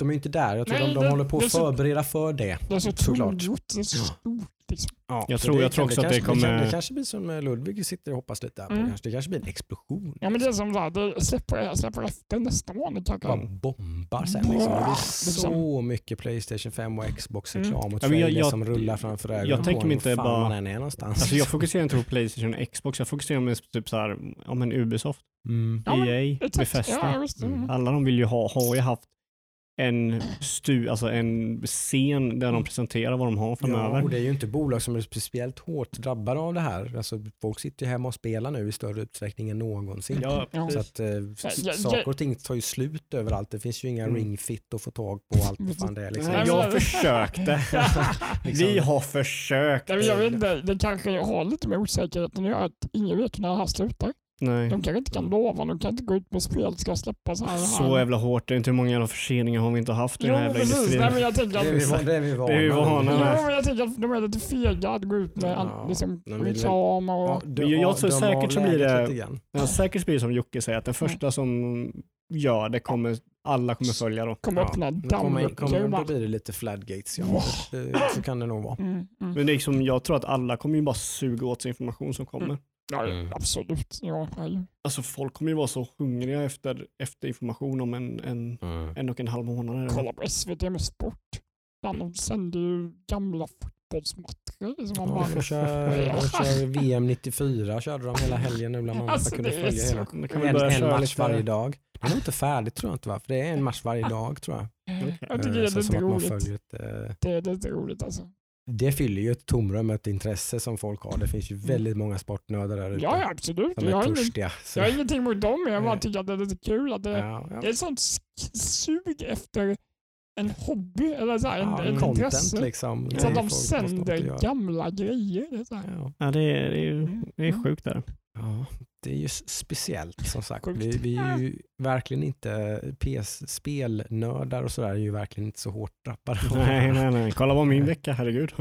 de är ju inte där. Jag tror Nej, de, de det- håller på det att så- förbereda för det. det är så såklart. det är så Ja. stort. Liksom. Ja, Jag tror- det jag tror också att det kanske, kommer- Det, det kanske blir som eh, Ludvig sitter och hoppas lite där på. Mm. Kanske, det kanske blir en explosion. Ja men det är som det släpper, släpper efter nästa månad bara bombar sen. Liksom. Det blir så mycket Playstation 5 och Xbox-reklam och Mm. Ja, jag- trailers jag- som rullar framför ögonen jag tänker mig inte bara- man än är någonstans. Alltså jag fokuserar inte på Playstation och Xbox, jag fokuserar mest på typ så här, ja men Ubisoft, mm. Ja, men EA, Exakt. Bethesda. Ja. Mm. Mm. Alla de vill ju ha, har ju haft en, stu, alltså en scen där de presenterar vad de har Ja, framöver. och det är ju inte bolag som är speciellt hårt drabbade av det här. Alltså, folk sitter ju hemma och spelar nu i större utsträckning än någonsin. Ja, Ja. Så att eh, Ja, ja, saker och ting tar ju slut överallt. Det finns ju inga Mm. ring fit att få tag på allt vad fan det är. Liksom. Jag försökte. Liksom. Vi har försökt. Nej, jag vet inte, det kanske har lite med osäkerheten att göra att ingen vet när det här slutar. Nej. De kanske inte kan lova, de kan inte gå ut med spel ska släppas här. Så jävla hårt, det är inte hur många jävla förseningar har vi inte haft i Jo den här jävla precis, industrin. nej men jag tänker Det är vi, att det är vi vana Det är vi vana vid. med. Jo, men jag tänker att de är lite fega att gå ut med Ja, liksom, de reklam och... Ja, Men jag- jag tror de säkert så blir det-. Ja, säkert blir det som Jocke säger, att den första som gör det kommer, alla kommer följa då. kommer Ja, öppna kommer, dammluckor kommer, då blir det lite floodgates. Ja. Det, så kan det nog vara. Mm, mm. Men det är liksom, jag tror att alla kommer ju bara suga åt sig information som kommer. Mm. Ja, Mm. absolut. Ja, ja. Alltså folk kommer ju vara så hungriga efter, efter information om en, en, en och en halv månad. eller? Kolla på SVT med sport. De sänder ju gamla fotbollsmatcher. Liksom man Ja, bara, kör, de kör VM 94 körde de hela helgen nu bland annat. Alltså, Man kunde följa så hela. Det kan En, börja en match lite- varje dag. Det är nog inte färdigt tror jag inte va? För det är en match varje dag tror jag. jag tycker Eh, det är som lite att man roligt. följer ett, eh, Det är lite roligt alltså. Det fyller ju ett tomrum, ett intresse som folk har. Det finns ju väldigt många sportnördar där ute Mm. Ja, absolut. som Jag är ingen, törstiga. Så, jag har ingenting emot dem, men jag bara tycker att det är lite kul att det, ja, ja. det är ett sånt sug efter en hobby eller så här, en, Ja, en content intresse. liksom. Så att de sänder gamla grejer. Det är så här. Ja. Ja, det är, det är, Mm. det är sjukt där. Ja, det är ju speciellt som sagt. Vi, vi är ju verkligen inte PS, spelnördar och sådär är ju verkligen inte så hårt drabbade. Nej, nej, nej. Kolla på min vecka, herregud.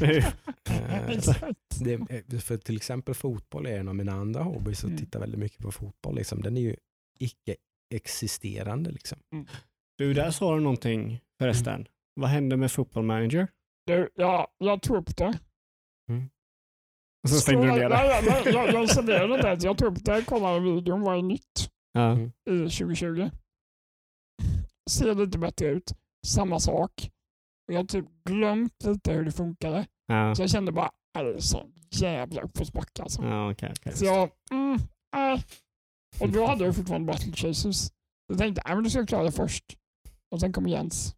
Det Eh, det, är- för till exempel fotboll är en av mina andra hobbys och Mm. tittar väldigt mycket på fotboll. Liksom. Den är ju icke-existerande. Liksom. Du, där sa du någonting förresten. Vad hände med Football Manager? Du, ja, jag tog upp det. Och så stängde du ner det. nej, nej, jag, jag installerade det. Jag tog upp det, kollade videon, vad är nytt Ja. Mm. i 2020. Ser lite bättre ut. Samma sak. Jag har typ glömt lite hur det funkade. Ja, Så jag kände bara, "Äh, det är så jävla uppförsbacke alltså. ja okej. okej. Så jag, mm, nej. Och då hade jag fortfarande Battle Chasers. Jag tänkte, nej men då ska jag klara det först. Och sen kom Jens.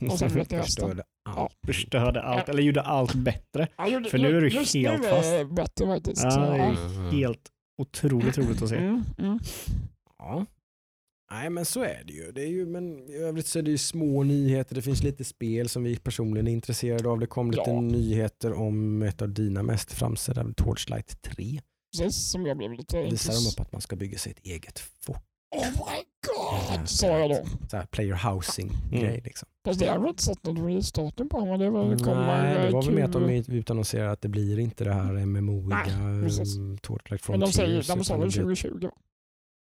Och sen vet jag resten. Allt. Förstörde allt, eller gjorde allt bättre. Gjorde- För nu är du just helt nu är det bättre faktiskt. Ja, det är. Helt otroligt roligt att se. Mm, mm. Ja. Nej men så är det ju. Det är ju men I övrigt så är det ju små nyheter. Det finns lite spel som vi personligen är intresserade av. Det kom lite Ja. nyheter om ett av dina mest framsedda, Torchlight 3. Precis, som jag blev lite... Visar de upp att man ska bygga sig ett eget fort. Oh my god, sa jag då. Så här player housing Mm. grej liksom. Fast det har jag inte sett någon restarten på, men det var, det kommer Nej, det var väl med att de utannonserade att det blir inte det här MMO-iga um, Torchlight Men de säger, de sa väl det blir- 2020 va?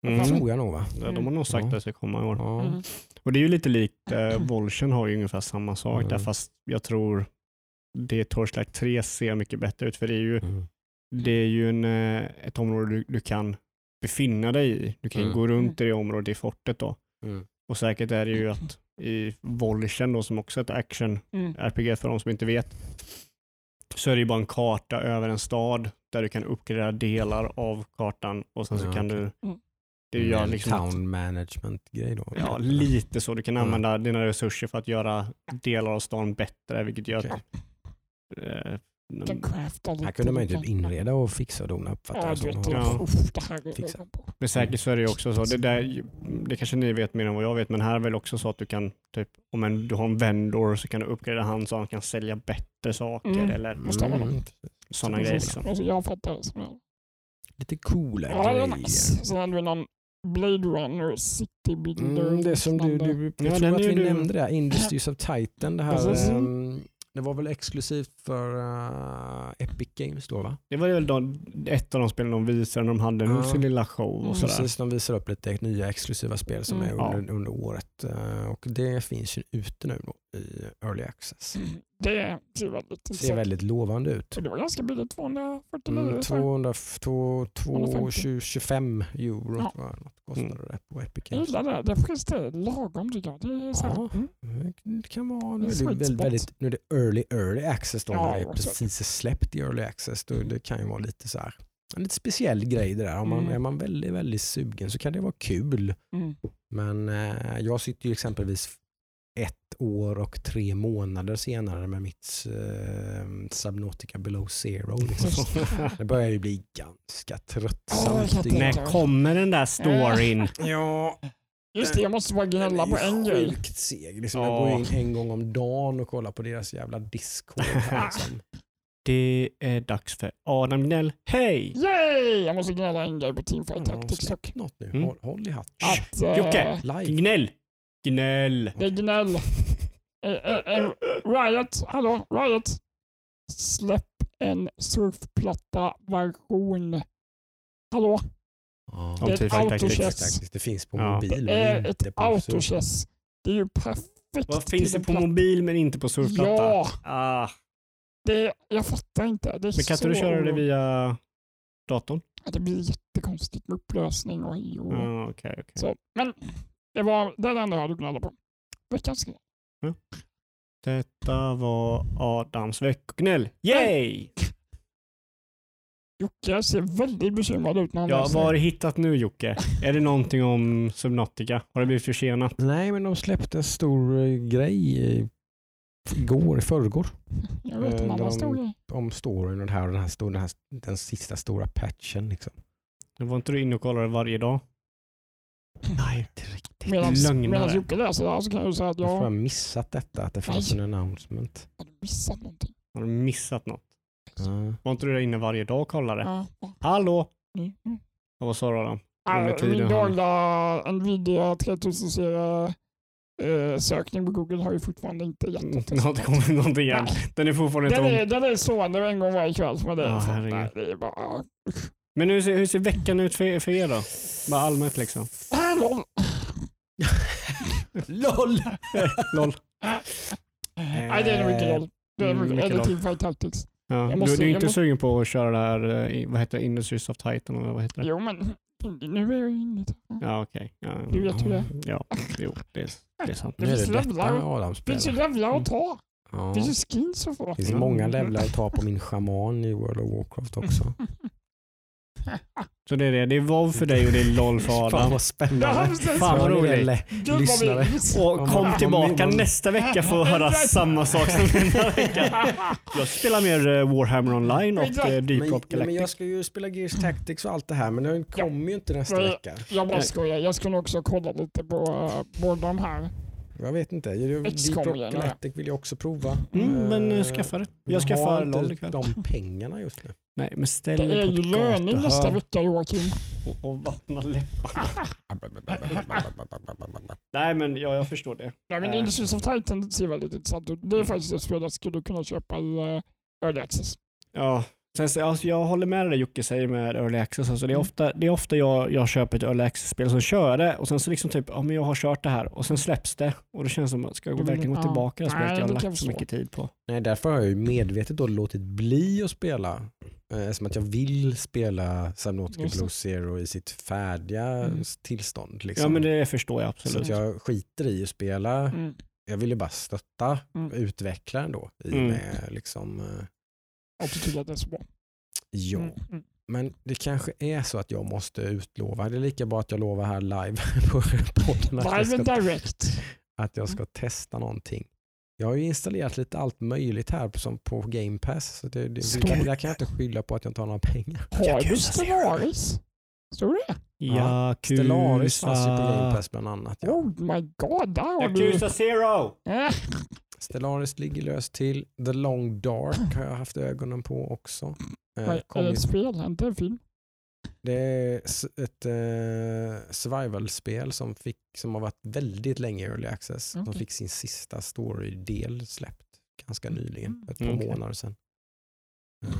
Mm. Det tror jag nog va? Ja, de har nog sagt Ja. att det ska komma i år. Ja. Mm. Och det är ju lite likt, eh, Volchen har ju ungefär samma sak där Mm. fast jag tror det Torchlight 3 ser mycket bättre ut för det är ju, Mm. det är ju en, eh, ett område du, du kan befinna dig i. Du kan ju Mm. gå runt i det området i fortet då. Mm. Och säkert är det ju att i Volchen då som också är ett action Mm. RPG för de som inte vet så är det ju bara en karta över en stad där du kan uppgradera delar av kartan och sen så Ja, kan okej. du Mm. det En liksom att- town management-grej då? Ja, lite så. Du kan Mm. använda dina resurser för att göra delar av stan bättre, vilket gör Okej. att... lite. Här kunde man ju typ inreda och fixa och dona Ja. Ja. Uff, det här är Fixa. Men säkert så är det ju också så. Det, där, det kanske ni vet mer än vad jag vet, men här är väl också så att du kan, typ, om en, du har en vendor så kan du uppgradera han så han kan sälja bättre saker Mm. eller Mm. sådana grejer. Liksom. Alltså, jag fattar det som jag. Lite coola Ja, det är grejer. nice. Sen hade vi någon Blade Runner City Builder. Mm, det som du, du Ja, jag tror den att är vi du- nämnde det, Industries of Titan. Det, här, Precis. Det var väl exklusivt för uh, Epic Games då va? Det var väl då ett av de spelen de visade när de hade Ja. sin lilla show och Mm. sådär. Precis, de visar upp lite nya exklusiva spel som Mm. är under, under året. eh, och det finns ju ute nu då i Early Access. Mm, Det ser väldigt Ser väldigt lovande ut. Det var ganska billigt, 249 Mm, så. 200, två- två- 250. 25 euro Ja. jag något kostade det på Epic Jag Games. gillar det. Det faktiskt det. lagom tycker jag. Det är så här, Ja. mm. Det kan vara, nu är det, väldigt, nu är det early, early access då, Ja, när det är precis släppt i early access. Då det kan ju vara lite så här, en lite speciell grej det där. Om man, Mm. Är man väldigt, väldigt sugen så kan det vara kul. Mm. Men eh, jag sitter ju exempelvis ett år och tre månader senare med mitt eh, Subnautica Below Zero. Liksom. Det börjar ju bli ganska Ja, tröttsamt. jag. När kommer den där storyn? Ja, Just det, jag måste bara gnälla på en grej. Sjukt seg. Liksom, Ja. Jag går in en gång om dagen och kollar på deras jävla Discord. Här, liksom. Det är dags för Adam Gnäll. Hej! Yay! Jag måste gnälla en grej på Teamfight Ja, Tactics släpp något nu. Mm. Håll, håll i hatten. Att eh, Jocke! Live. Gnäll! Gnäll! det är gnäll. Eh, eh, eh, Riot, hallå, Riot. Släpp en surfplatta-version. Hallå, Ja. Om det är ett Tactics. autochess. Det finns på Ja. mobil. Det är ett autochess. Det är ju perfekt. Vad finns det på mobil men inte på surfplatta? Ja, Ah, det, jag fattar inte. Det är men kan inte så... du köra det via datorn? Ja, Det blir jättekonstigt med upplösning och i och... Ah, Okej, okej. Så, men det var det enda jag hade gnälla på. Veckans grej. Detta var Adams veckognäll. Yay! Jocke ser väldigt bekymrad ut när han Ja, läser. vad har du hittat nu Jocke? Är det någonting om Subnautica? Har det blivit försenat? Nej, men de släppte en stor eh, grej i- igår, i förrgår, Jag vet en Eh, annan de- stor grej. om storyn och det här och den, här, stor- den, här, den sista stora patchen. Liksom. Var inte du inne och kollade varje dag? Nej, inte riktigt. Medan. Jocke läser det här så kan jag ju säga att Jag jag har har missat detta, att det fanns Nej. en announcement. missat någonting. Har du missat något? Ja. Var inte du där inne varje dag och kollade? Ja. Hallå? Mm. Mm. Ja, vad sa du Adam? Tiden Min dagliga Nvidia 3000-serie eh, sökning på Google har ju fortfarande inte gett Mm, något Det har inte kommit någonting än. Nej. Den är fortfarande Den tom. är, den är stående en gång varje kväll. Men det, är Ja, så- herregud. nej, det är bara... Men hur ser, hur ser veckan ut för, för er då? Bara allmänt liksom. LOL! LOL. Nej, det är nog mycket roll. Det är Mm, mycket, mycket eller roll. Teamfight Tactics. Ja. Jag måste- du, du är inte måste- sugen på att köra det här, eh, vad heter det, Industries of Titan eller vad heter det? Jo, men nu är jag inne i. Ja, okej. Ja, Du vet hur det är. Ja, jo, det är, det är sant. Det finns det detta levlar. Det finns levlar att ta. Ja. Det finns ju skins att få. Det finns många levlar att ta på min shaman i World of Warcraft också. Så det är det. Det är WoW för dig och det är LOL för Fan Adam. vad spännande. Fan vad roligt. lyssnare. Och Om kom tillbaka nästa vecka för att höra samma sak som denna vecka. Jag spelar mer eh, Warhammer online och eh, Deep Men, Rock men jag Galactic. ska ju spela Gears Tactics och allt det här men den kommer ju inte nästa vecka. Jag bara skojar. Jag ska nog också kolla lite på uh, båda de här. Jag vet inte. Deep XCOM Rock. Galactic vill jag också prova. Mm, men eh, Eh, skaffa det. Jag ska har föra inte LOL ikväll. de pengarna just nu. Nej, men ställ Det dig är på ju löning nästa vecka Joakim. och, och vattna läpparna. Nej, men ja, jag förstår det. Ja, men. Industries of Titan ser väldigt intressant ut. Det är faktiskt ett spel jag skulle kunna köpa i uh, Early Access. Ja, sen, så- alltså, jag håller med det Jocke säger med Early Access. Alltså, det är Mm. ofta, det är ofta jag, jag köper ett Early Access-spel som kör det och sen så liksom typ, ja men jag har kört det här och sen släpps det och det känns som, ska jag vill- verkligen gå tillbaka till det spelet jag det har jag lagt så mycket tid på? Nej, därför har jag ju medvetet då låtit bli att spela. Eh, som att jag vill spela Subnautica det. Blue Zero i sitt färdiga Mm. tillstånd. Liksom. Ja men det förstår jag Så absolut. att jag skiter i att spela. Mm. Jag vill ju bara stötta Mm. utvecklaren då. I Mm. med liksom, eh, Och du tycker att det är så bra. ja. Mm. Mm. Men det kanske är så att jag måste utlova. Det är lika bra att jag lovar här live på podden att Live and ska, direct. att jag ska testa någonting. Jag har ju installerat lite allt möjligt här på- som på Game Pass. Så det, det, det, kan jag inte skylla på att jag inte har några pengar. Har du Stellaris? Står det? Ja, Stellaris fanns ju på Game Pass bland annat. Ja. Oh my god, där har du... Yakuza Zero! Stellaris ligger löst till. The Long Dark har jag haft ögonen på också. Eh, är kom det ett spel? Inte en film? Det är ett eh, survival-spel som, fick, som har varit väldigt länge i early access. Som Okej. fick sin sista story-del släppt ganska nyligen, ett par Mm, okej. månader sedan.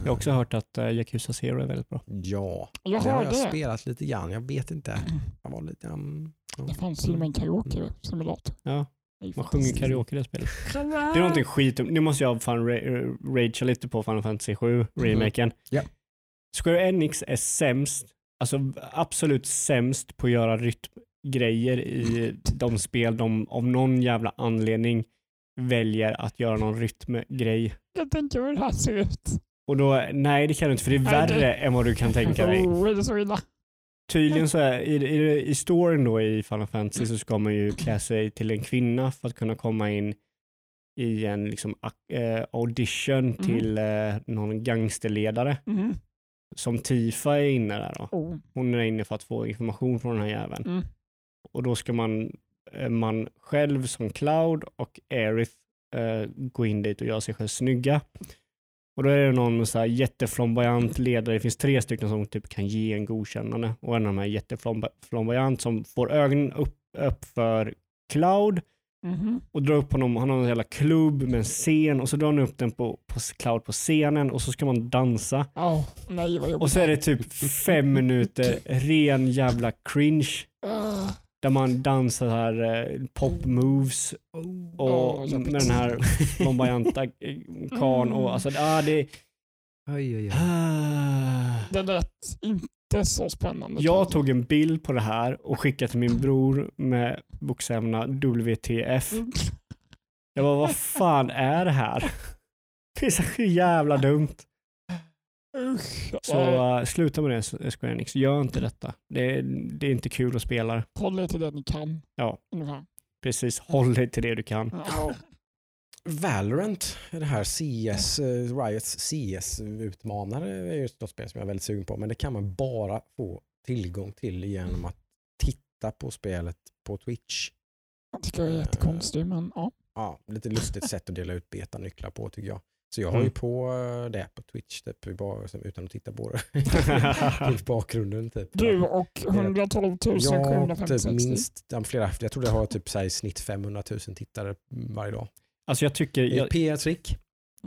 Jag har också hört att uh, Yakuza Zero är väldigt bra. Ja, Jag det har jag det. spelat lite grann. Jag vet inte. Jag var lite... Um, Det fanns till och med en karaoke-simulator. Ja, man sjunger karaoke i det spelet. Det är någonting skit, nu måste jag fan ra- ragea lite på Final Fantasy 7 remaken. Ja. Square Enix är sämst, alltså absolut sämst på att göra rytmgrejer i de spel de av någon jävla anledning väljer att göra någon rytmgrej. Jag tänker hur det här ser ut. Och då, nej det kan du inte för det är Nej, det- värre än vad du kan tänka dig. Oh, är det så illa? Tydligen så är, i, i, i storyn då i Final Fantasy så ska man ju klä sig till en kvinna för att kunna komma in i en liksom, eh, audition till eh, någon gangsterledare. Mm. Som Tifa är inne där då. Oh. Hon är inne för att få information från den här jäveln. Mm. Och då ska man, eh, man själv som Cloud och Aerith eh, gå in dit och göra sig själv snygga. Och då är det någon så här jätteflamboyant ledare, det finns tre stycken som typ kan ge en godkännande. Och en av dem är jätteflamboyant som får ögonen upp, upp för Cloud Mhm. och drar upp honom, han har en jävla klubb med en scen och så drar han upp den på, på Cloud på scenen och så ska man dansa. Ja, nej Och så är det typ fem minuter ren jävla cringe. Ah, där man dansar här eh, pop moves och Åh, jobbigt. med den här flamboyanta eh, karln och alltså ah, det oj, oj, oj. ah. det lät inte så spännande. Jag tog en bild på det här och skickade till min bror med bokstäverna WTF. Mm. Jag bara, vad fan är det här? Det är så jävla dumt. Så Eh, uh, sluta med det Square Enix, gör inte detta. Det är, det är inte kul att spela det. Håll er till det ni kan. Ja. Precis, håll dig till det du kan. Ja. Valorant, det här CS, eh, Riots CS-utmanare är ju ett spel som jag är väldigt sugen på. Men det kan man bara få tillgång till genom att titta på spelet på Twitch. Jag tycker det är jättekonstigt men ja. Ja, lite lustigt sätt att dela ut betanycklar på tycker jag. Så jag har ju Mm. på eh, det på Twitch typ, utan att titta på det. I bakgrunden typ. Du och 112 Ja, 756. typ minst, ja, flera, jag tror det har typ så här, i snitt 500 000 tittare varje dag. Alltså jag tycker, Det är jag, ett PR-trick.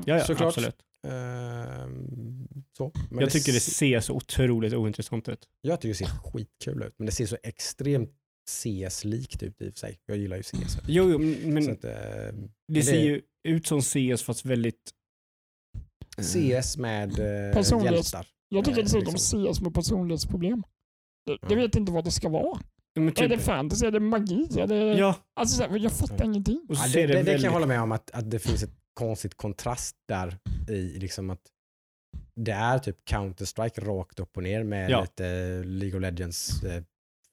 ja, ja, såklart. absolut. Ehm, så. Men Jag tycker det ser så otroligt ointressant ut. Jag tycker det ser skitkul ut, men det ser så extremt CS-likt ut i och för sig. Jag gillar ju CS. Jo, jo, men så att, eh, det ser det- ju ut som CS fast väldigt... CS med eh, hjältar. Jag tycker Eh, det ser ut som liksom. CS med personlighetsproblem. Jag, Ja. jag vet inte vad det ska vara. Men Är typ, det fantasy? Är det magi? Är det... ja, Alltså, så här, jag fattar ingenting. och så Ja, det, det, det kan jag hålla med om att, att det finns ett konstigt kontrast där i liksom att det är typ Counter-Strike rakt upp och ner med Ja. lite League of Legends eh,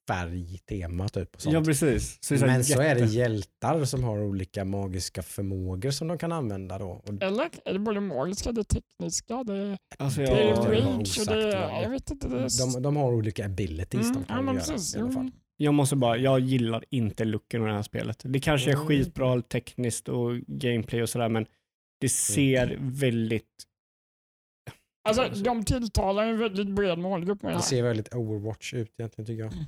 färgtema typ. Och sånt. Ja, precis. Så det är Men så är det jätte- hjältar som har olika magiska förmågor som de kan använda då. Och Eller är det både magiska, det tekniska, det, Alltså, det är Ja, det range och det? Jag vet inte. Det är... de, de har olika abilities Mm, de ja, kan men göra precis. i alla fall. Mm. Jag måste bara, jag gillar inte looken av det här spelet. Det kanske är Mm. skitbra tekniskt och gameplay och sådär men Det ser väldigt... Alltså, de tilltalar en väldigt bred målgrupp med det Det här. ser väldigt Overwatch ut egentligen tycker Mm. jag.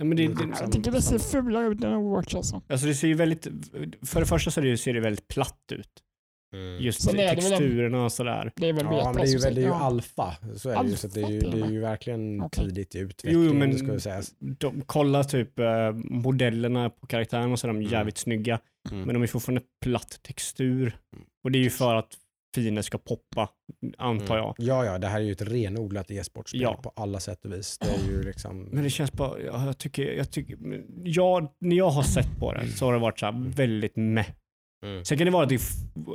Ja, men det, Det det, typ Jag tycker det ser fulare ut än Overwatch alltså. alltså det ser ju väldigt... För det första så det, ser det väldigt platt ut. Just Sen en- texturerna och sådär. Det är väl Ja, beta men det är ju, väl- det är ju säger- ja. alfa. Så är det ju. Så det, är ju, Alfa det och är ju verkligen Okej. tidigt i utvecklingen. jo, men ska sägas. de, kolla typ eh, modellerna på karaktärerna så är de Mm. jävligt snygga. Mm. Men de är fortfarande platt textur. Och det är ju för att fiender ska poppa, antar jag. Mm. Ja, ja, det här är ju ett renodlat e-sportspel Ja. på alla sätt och vis. Det är ju liksom... Men det känns bara, ja, jag tycker, jag tycker, ja, när jag har sett på det så har det varit så här väldigt meh. Mm. Sen kan det vara att det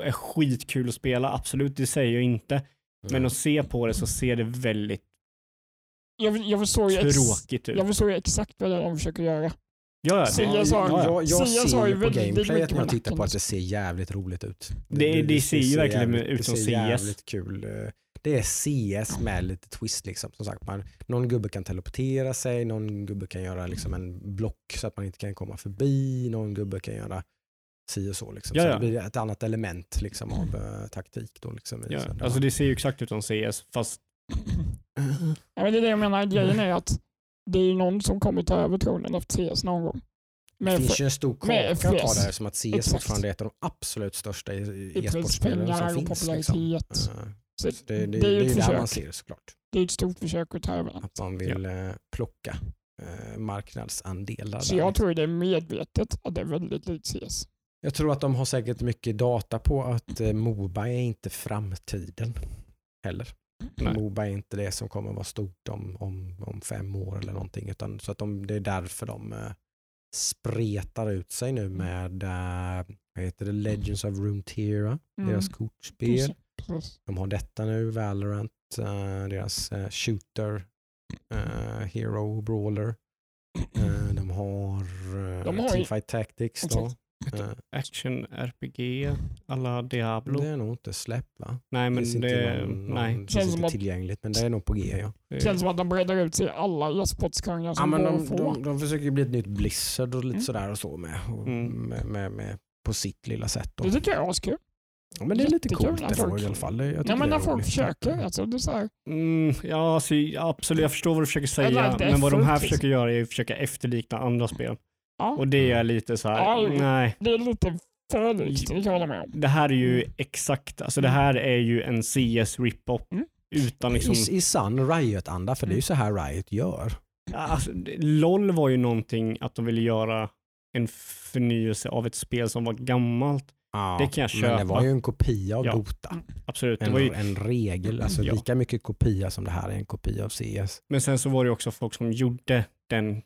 är skitkul att spela, absolut, det säger jag inte. Men Mm. att se på det så ser det väldigt Jag, jag, förstår tråkigt ut. jag förstår ju exakt vad de försöker göra. Ja, det, sa- ja, ja. jag, ser ju på gameplayet när med tittar på att det ser jävligt roligt ut. Det- det ser ju verkligen jävligt- ut som Det ser CS. jävligt kul. Det är CS med lite twist liksom. Som sagt, man, någon gubbe kan teleportera sig, någon gubbe kan göra liksom en block så att man inte kan komma förbi, någon gubbe kan göra si och så. Liksom. Ja, så ja. det blir ett annat element liksom, av eh, taktik. Då, liksom, i alltså det ser ju exakt ut som CS, fast Ja, men det är det jag menar, grejen är att det är ju någon som kommer ta över tronen efter CS någon gång. Det Men finns ju en stor med kaka att ta där som att CS Exakt. fortfarande är ett av de absolut största e-sportspelen som finns. Liksom. popularitet. Eh, Så så det, det, det det, är ju är där försök. man ser det såklart. Det är ett stort försök att ta över den. Att man vill eh, plocka eh, marknadsandelar. Så där, jag tror det är medvetet att det är väldigt likt CS. jag tror att de har säkert mycket data på att eh, Moba är inte framtiden heller. Nej. Moba är inte det som kommer vara stort om, om, om fem år eller någonting. Utan, så att de, det är därför de eh, spretar ut sig nu med eh, vad heter det? Legends of Runeterra, Mm. deras kortspel. Precis. De har detta nu, Valorant, eh, deras eh, shooter, hero, brawler. De har, uh, De har Teamfight Tactics. Då. Eh, action RPG alla Diablo. det är nog inte släpp va? nej, men finns det, inte någon, nej. någon, det Känns inte att- tillgängligt men det är nog på G ja. Det- Känns som att de breddar ut sig i alla e-sportsgenrer ja som men går de, få. de, de försöker bli ett nytt Blizzard och lite Mm. sådär och så med, och, Mm. med, med, med på sitt lilla sätt. Då. Det tycker jag är askul. Ja, men det är lite jättekul coolt det folk- i alla fall. Det- Jag Ja, men det är när folk försöker. Alltså, det är så här, Mm, ja, alltså, ja, absolut. Jag förstår vad du försöker säga. Det Men vad de här försöker göra är att försöka efterlikna andra spel. Ja, Och det är lite så här, Ja, nej. det är lite för likt, det kan jag med. Det här är ju exakt, alltså det här är ju en CS rip-off Mm. utan liksom... I, I sann Riot-anda, för det är ju så här Riot gör. Alltså, LOL var ju någonting att de ville göra en förnyelse av ett spel som var gammalt. Ja, Det kan jag Men det köpa. var ju en kopia av Ja. Dota. Absolut. Det En, var ju, en regel, alltså Ja. lika mycket kopia som det här är en kopia av CS. men sen så var det ju också folk som gjorde den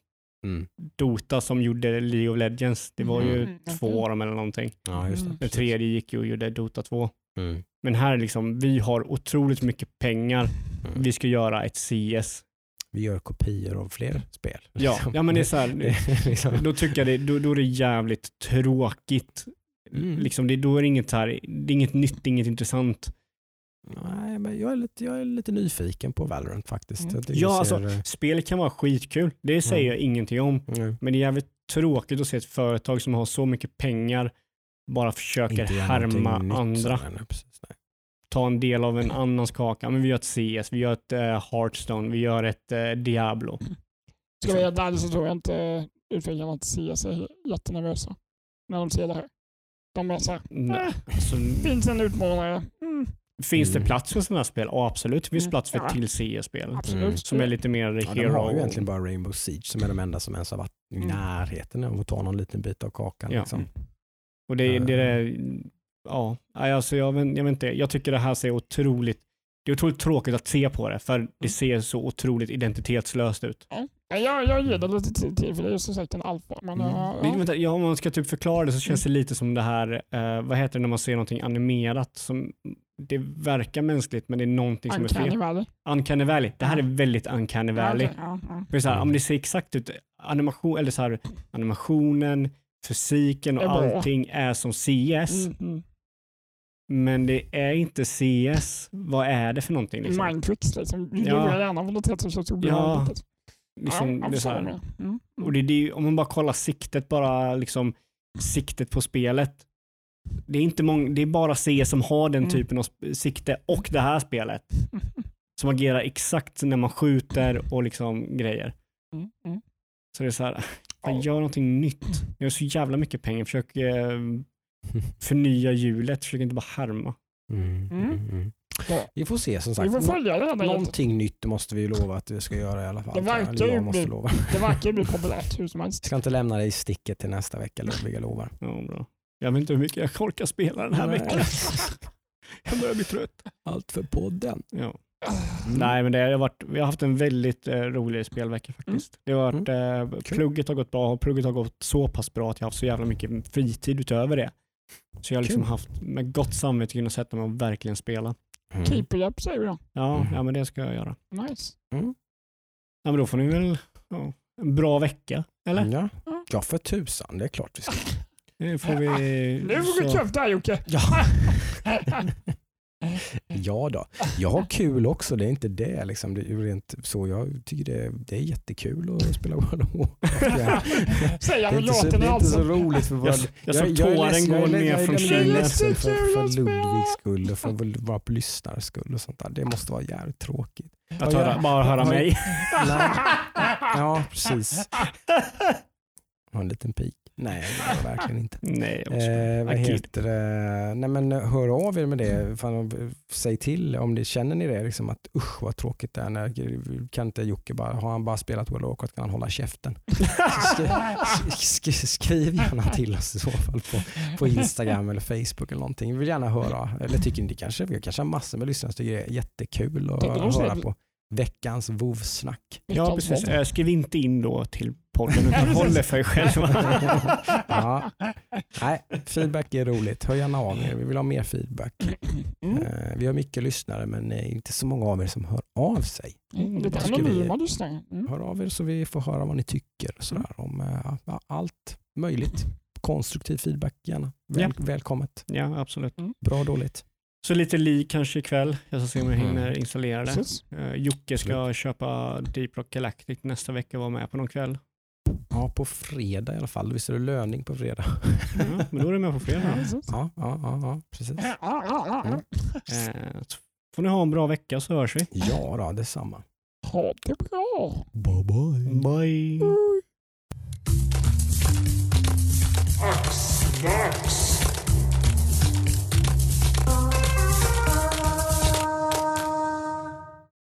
Mm. Dota som gjorde League of Legends. Det var ju Mm. två av dem eller någonting. Ja, just det. Mm. Den tredje gick ju och gjorde Dota 2. Mm. Men här är liksom, vi har otroligt mycket pengar. Mm. Vi ska göra ett CS. Vi gör kopior av fler spel. Ja, Liksom. ja men det är så här, är liksom- då tycker jag det, då, då är det jävligt tråkigt. Mm. Liksom det, då är det inget här, det är inget nytt, inget intressant. Nej, men jag är, lite, jag är lite nyfiken på Valorant faktiskt. Mm. Ja, alltså, ser, eh, Spel kan vara skitkul, det säger Ja. jag ingenting om. mm, Men det är jävligt tråkigt att se ett företag som har så mycket pengar bara försöker härma andra. sådär, nej, precis, nej. Ta en del av en annans kaka. Men vi gör ett CS, vi gör ett uh, Hearthstone, vi gör ett eh, Diablo. Ska jag vara helt så tror jag inte utvecklarna till CS är jättenervösa när de ser det här. De är såhär, Nej, alltså, finns en utmanare. Mm, finns det Mm. plats för sådana här spel? Ja, absolut. Det finns Mm. plats för Ja. till CS-spel. Mm. Som är lite mer Ja, de hero. har ju egentligen bara Rainbow Siege som är de enda som ens har varit i Mm. närheten av att ta någon liten bit av kakan. Ja. Liksom. Och det, Eh. det är ja, nej, alltså jag, vet, jag vet inte, jag tycker det här ser otroligt, det är otroligt tråkigt att se på det, för det ser så otroligt identitetslöst ut. Ja, jag, jag ger det lite tid till för det är ju som sagt en alfa. Men, Mm. ja, Det, ja. vänta, ja, om man ska typ förklara det så känns det lite som det här, eh, vad heter det när man ser någonting animerat som det verkar mänskligt men det är någonting som är fel. Valley. Uncanny Valley. Det här Ja. är väldigt Uncanny Valley. Ja, ja, ja. För så här, Mm. om det ser exakt ut, animation, eller så här, animationen, fysiken och allting är som CS. Mm, mm. Men det är inte CS. Vad är det för någonting? Liksom? Mindtricks liksom. Vi Ja. lurar gärna på något sätt som känns Ja. obehagligt. Liksom, jag det så det. Mm, Och det, det om man bara kollar siktet, bara liksom siktet på spelet. Det är inte många, det är bara C som har den Mm. typen av sikte och det här spelet. Som agerar exakt när man skjuter och liksom grejer. Mm, mm. Så det är så här, fan, Ja. gör någonting nytt. Jag har så jävla mycket pengar, försök eh, förnya hjulet, försök inte bara härma. Mm, Mm. mm. Ja. Vi får se som Vi sagt. får Nå- följa det här Någonting nytt måste vi ju lova att vi ska göra i alla fall. Det verkar ju jag måste bli- lova. Det verkar bli populärt hur som helst. Jag ska inte lämna dig i sticket till nästa vecka Ludvig, jag lovar. Ja, bra. Jag vet inte hur mycket jag orkar spela den här Nej. veckan. Jag börjar bli trött. Allt för podden. Ja. Mm. Nej, men det har varit, vi har haft en väldigt eh, rolig spelvecka faktiskt. Det har varit, eh, Kul. plugget har gått bra och plugget har gått så pass bra att jag har haft så jävla mycket fritid utöver det. Så jag har liksom haft med gott samvete kunnat sätta mig och verkligen spela. Mm. Keep it up säger jag. Ja, Mhm. ja men det ska jag göra. Nice. Ja, men då får ni väl ja, en bra vecka, eller? Ja. Ja. ja, för tusan. Det är klart vi ska. Det får vi... Nu får du det här Jocke. Ja. ja då. Jag har kul också, det är inte det. Liksom. det är ju rent så jag tycker det, det är jättekul att spela World of Warcraft. Det är med inte så, låten det i är inte så halsen. roligt för våra... Jag, jag såg är tåren jag ner från jag kinden. för, för. Ludvigs skull och för vår- våra lyssnares skull och sånt där. Det måste vara jävligt tråkigt. Att höra, bara höra mig. Ja, precis. Har en liten pik. Nej, det var verkligen inte. Nej. Eh, vad heter det? Nej, men hör av er med det. Fan, säg till om det känner ni det. Liksom att usch vad tråkigt det är. När, kan inte Jocke bara, har han bara spelat World of Warcraft kan han hålla käften. Skri, skri, skriv gärna till oss i så fall på, på Instagram eller Facebook eller någonting. Vi vill gärna höra. Eller tycker ni kanske, vi kanske har massor med lyssnare som tycker det är jättekul att höra på veckans vovsnack. Ja, precis. Eh, Skriv inte in då till podden utan håll det för er själva. ja. Nej, feedback är roligt. Hör gärna av er. Vi vill ha mer feedback. Mm. Eh, Vi har mycket lyssnare men inte så många av er som hör av sig. Mm. Tycker vi- anonyma lyssnare. Mm. Hör av er så vi får höra vad ni tycker. Sådär, om eh, ja, allt möjligt. Konstruktiv feedback gärna. Väl, Välkommet. Ja, absolut. Bra dåligt. Så lite li kanske ikväll. Jag ska se om jag hinner Mm. installera det. Precis. Uh, Jocke ska köpa Deep Rock Galactic nästa vecka och vara med på någon kväll. Ja, på fredag i alla fall. Visst är det löning på fredag? Ja, men då är du med på fredag. Ja, ja, ja, ja precis. Mm. Eh, så får ni ha en bra vecka så hörs vi. Ja, då, detsamma. Ha det bra. Bye bye. Bye. Axlax.